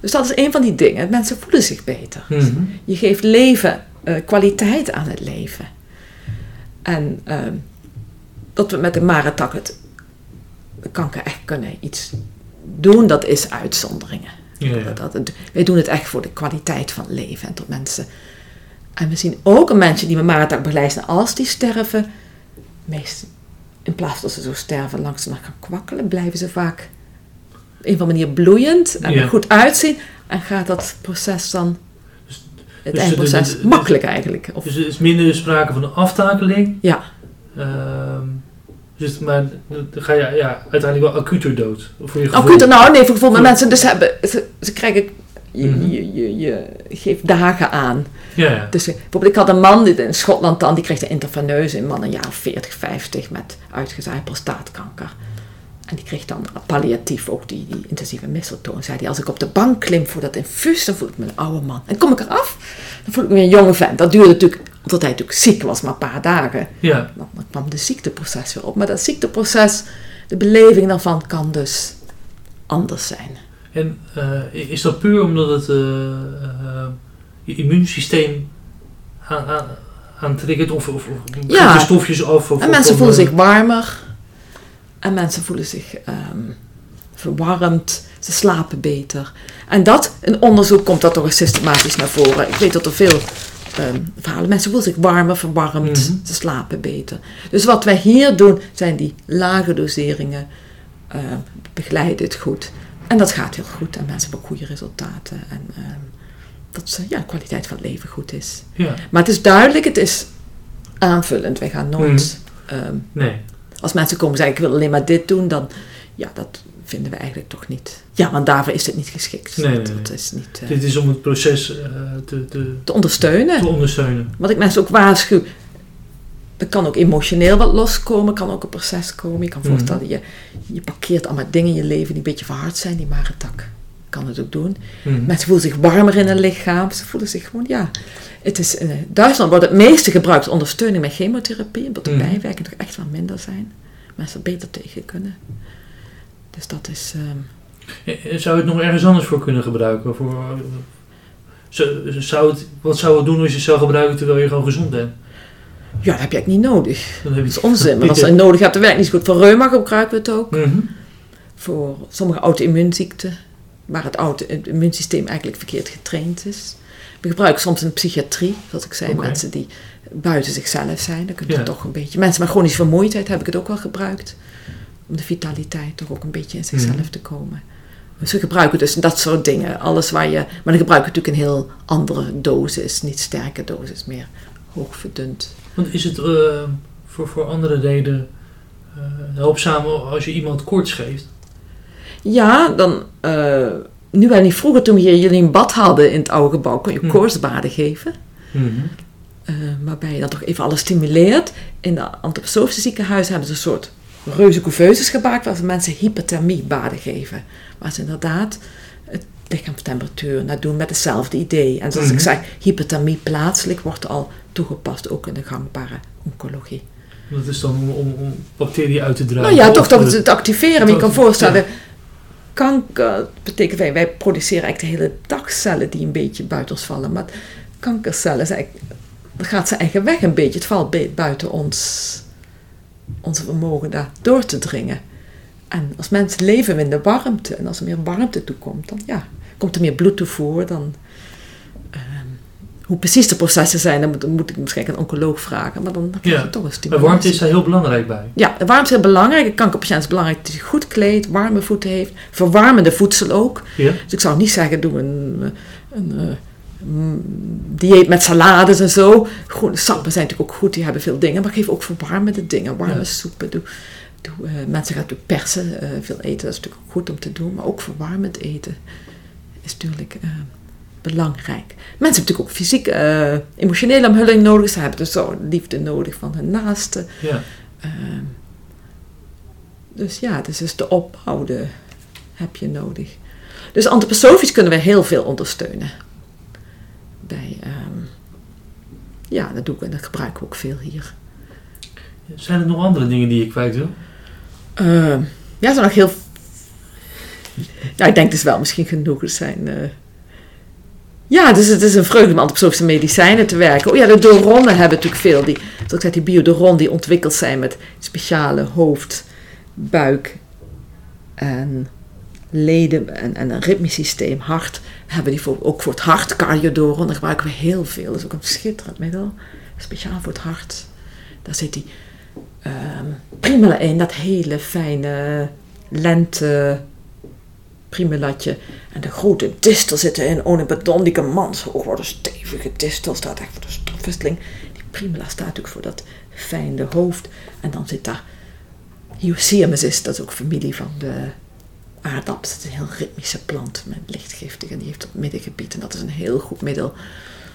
Dus dat is een van die dingen. Mensen voelen zich beter. mhm. Je geeft leven, eh, kwaliteit aan het leven. En ehm, dat we met de Maratak het kanker echt kunnen iets doen, dat is uitzonderingen. Ja, ja. Dat, dat, wij doen het echt voor de kwaliteit van leven en tot mensen. En we zien ook een mensen die met Maratak begeleiden, als die sterven, meest, in plaats dat ze zo sterven langzaam gaan kwakkelen, blijven ze vaak op een of andere manier bloeiend en Ja. er goed uitzien. En gaat dat proces dan, Dus- het dus eindproces, de- de- de- makkelijk eigenlijk. Of, Dus er is minder sprake van een aftakeling. ja, Ehm, dus, maar dan ga je ja, uiteindelijk wel acuter dood. Voor je nou gevoel. kunt er nou, nee, voor gevoel, maar mensen dus hebben, ze, ze krijgen, je, Mhm. je, je, je geeft dagen aan. Ja, ja. Dus eh, bijvoorbeeld, ik had een man die in Schotland dan, die kreeg een interveneuse, een man een jaar of 40, 50 met uitgezaaid prostaatkanker. En die kreeg dan palliatief ook die, die intensieve misseltoon. Zei hij, als ik op de bank klim voor dat infuus, dan voel ik me een oude man. En kom ik eraf, dan voel ik me een jonge vent. Dat duurde natuurlijk, omdat hij natuurlijk ziek was, maar een paar dagen. ja. Dan, dan kwam de ziekteproces weer op. Maar dat ziekteproces, de beleving daarvan kan dus anders zijn. En eh, is dat puur omdat het eh, eh, je immuunsysteem aan, aan, of, of, of Ja. stofjes af? Of, En mensen of, voelen zich warmer. En mensen voelen zich ehm, verwarmd. Ze slapen beter. En dat, in onderzoek komt dat toch eens systematisch naar voren. Ik weet dat er veel ehm, verhalen. Mensen voelen zich warmer, verwarmd. Mhm. Ze slapen beter. Dus wat wij hier doen, zijn die lage doseringen. eh, begeleiden het goed. En dat gaat heel goed. En mensen hebben goede resultaten. En ehm, dat ja, de kwaliteit van het leven goed is. Ja, Maar het is duidelijk, het is aanvullend. Wij gaan nooit... ehm, nee. als mensen komen zeggen, ik wil alleen maar dit doen, dan... Ja, dat vinden we eigenlijk toch niet. Ja, want daarvoor is het niet geschikt. Nee, dat, nee. dat is niet eh, Dit is om het proces eh, te, te, te ondersteunen. te ondersteunen. Wat ik mensen ook waarschuw... Er kan ook emotioneel wat loskomen, kan ook een proces komen. Je kan Mhm. voorstellen, je, je parkeert allemaal dingen in je leven die een beetje verhard zijn. Die marentak kan het ook doen. Mhm. Mensen voelen zich warmer in hun lichaam. Ze voelen zich gewoon, ja... Het is, in Duitsland wordt het meeste gebruikt ondersteuning met chemotherapie. Omdat de Mhm. bijwerkingen toch echt wel minder zijn. Mensen er beter tegen kunnen. Dus dat is... ehm, Eh, Zou je het nog ergens anders voor kunnen gebruiken? Voor, eh, zou, het, wat zou het doen als je het zou gebruiken terwijl je gewoon gezond bent? ja, dat heb je eigenlijk niet nodig. Dat is onzin. Maar als je het nodig hebt, dan werkt het niet goed. Voor reuma gebruiken we het ook. Mhm. Voor sommige auto-immuunziekten. Waar het, auto, het immuunsysteem eigenlijk verkeerd getraind is. We gebruiken soms in de psychiatrie. Zoals ik zei, mensen die buiten zichzelf zijn. Dan kun je Ja. toch een beetje... Mensen met chronische vermoeidheid heb ik het ook wel gebruikt. Om de vitaliteit toch ook een beetje in zichzelf Mhm. te komen. Dus we gebruiken dus dat soort dingen. Alles waar je... Maar dan gebruiken natuurlijk een heel andere dosis. Niet sterke dosis, meer hoog verdund. Want is het eh, voor, voor andere reden eh helpzaam als je iemand koorts geeft? Ja, dan... eh, nu wel niet vroeger, toen we hier jullie een bad hadden in het oude gebouw, kon je Hm. koortsbaden geven. Mhm. eh, waarbij je dan toch even alles stimuleert. In de antroposofische ziekenhuizen hebben ze een soort reuze couveuses gemaakt waar ze mensen hypothermiebaden geven. Waar ze inderdaad het lichaamstemperatuur naar doen met hetzelfde idee. En zoals Mhm. ik zei, hypothermie plaatselijk wordt al toegepast, ook in de gangbare oncologie. Dat is dan om, om, om bacteriën uit te drijven? Nou ja, toch eh, het, activeren. Maar je kan voorstellen, kanker betekent wij, wij produceren eigenlijk de hele dag cellen die een beetje buiten ons vallen. Maar kankercellen, dan gaat zijn eigen weg een beetje. Het valt buiten ons, ons vermogen daar door te dringen. En als mensen leven in de warmte, en als er meer warmte toekomt, dan ja, komt er meer bloedtoevoer. Dan, ehm, hoe precies de processen zijn, dan moet, dan moet ik misschien een oncoloog vragen. Maar dan krijg je Ja, toch een Maar stimulatie. warmte is daar heel belangrijk bij. Ja, de warmte is heel belangrijk. Een kankerpatiënt is belangrijk dat hij goed kleedt, warme voeten heeft, verwarmende voedsel ook. Ja? Dus ik zou niet zeggen, doe een, een, eh, mm, dieet met salades en zo. Groene sappen zijn natuurlijk ook goed, die hebben veel dingen. Maar geef ook verwarmende dingen, warme Ja. soepen. Doe, doe, eh, mensen gaan natuurlijk persen, eh, veel eten, dat is natuurlijk ook goed om te doen. Maar ook verwarmend eten is natuurlijk eh, belangrijk. Mensen hebben natuurlijk ook fysiek, emotionele omhulling nodig. Ze hebben dus zo liefde nodig van hun naasten. Ja. Dus ja, dus is de opbouw de, heb je nodig. Dus antroposofisch kunnen we heel veel ondersteunen. Bij, ehm, ja, dat doe ik en dat gebruiken we ook veel hier. Zijn er nog andere dingen die je kwijt wil? Ehm, ja, er zijn nog heel... Ja, ik denk dus wel misschien genoeg. Er zijn... eh, Ja, dus het is een vreugde om antroposofische medicijnen te werken. Oh ja, de doronnen hebben natuurlijk veel. Die, zoals ik zei, die biodoron die ontwikkeld zijn met speciale hoofd, buik en leden en, en een ritmisch systeem, hart. Hebben die voor, ook voor het hart, cardiodoron, daar gebruiken we heel veel. Dat is ook een schitterend middel, speciaal voor het hart. Daar zit die ehm primula in, dat hele fijne lente primulatje. En de grote distel zit erin, onibadon, die kan man zo hoog worden, stevige distel, staat echt voor de stofwisseling. Die primula staat natuurlijk voor dat fijne hoofd. En dan zit daar Hyoscyamus is, dat is ook familie van de aardappels. Het is een heel ritmische plant met lichtgiftig en die heeft dat middengebied. En dat is een heel goed middel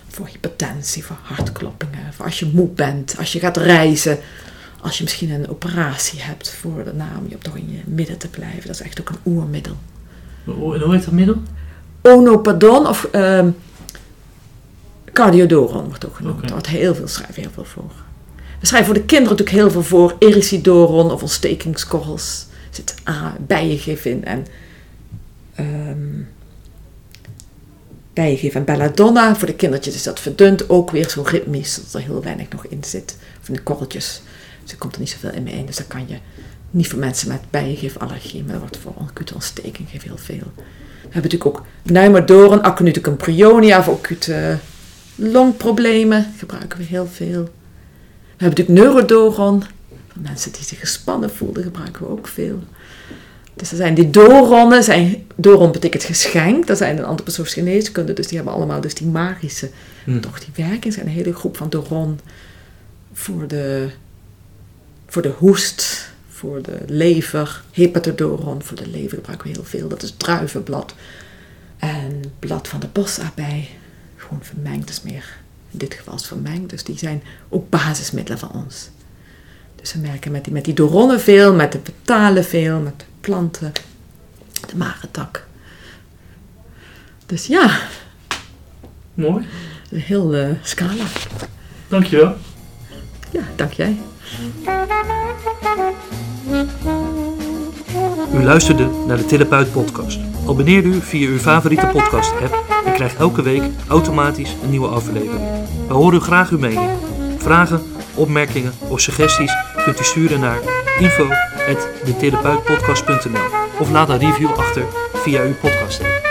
voor hypertensie, voor hartkloppingen, voor als je moe bent, als je gaat reizen, als je misschien een operatie hebt voor de naam, je om toch in je midden te blijven. Dat is echt ook een oermiddel. Hoe en hoe heet dat middel? Onopadon of ehm cardiodoron wordt ook genoemd. Oké. Daar wordt heel veel schrijven heel veel voor. We schrijven voor de kinderen natuurlijk heel veel voor. Ericidoron of ontstekingskorrels. Zit ah, bijengif in en ehm bijengif en belladonna. Voor de kindertjes is dat verdund. Ook weer zo ritmisch, dat er heel weinig nog in zit. In de korreltjes. Dus er komt er niet zoveel in mee in. Dus dat kan je niet voor mensen met bijengifallergie. Maar dat wordt voor acute ontsteking heel veel. We hebben natuurlijk ook Nuimadoren, Aconiticum prionia voor acute longproblemen. Gebruiken we heel veel. We hebben natuurlijk Neurodoron. Voor mensen die zich gespannen voelden gebruiken we ook veel. Dus er zijn die doronnen. Zijn, doron betekent geschenk. Dat zijn een antroposofische geneeskunde. Dus die hebben allemaal dus die magische, Hm. toch die werking. Er zijn een hele groep van doron voor de, voor de hoest, voor de lever. Hepatodoron voor de lever gebruiken we heel veel. Dat is druivenblad. En blad van de bosaardbei. Gewoon vermengd, dus meer in dit geval is vermengd. Dus die zijn ook basismiddelen van ons. Dus we merken met die, met die doronnen veel, met de petalen veel, met de planten, de marentak. Dus ja, Mooi. een heel eh, scala. Dankjewel. Ja, dank jij. U luisterde naar de Therapeut podcast. Abonneer u via uw favoriete podcast app en krijgt elke week automatisch een nieuwe aflevering. We horen u graag uw mening. Vragen, opmerkingen of suggesties kunt u sturen naar info.detherapeutpodcast.nl of laat een review achter via uw podcast.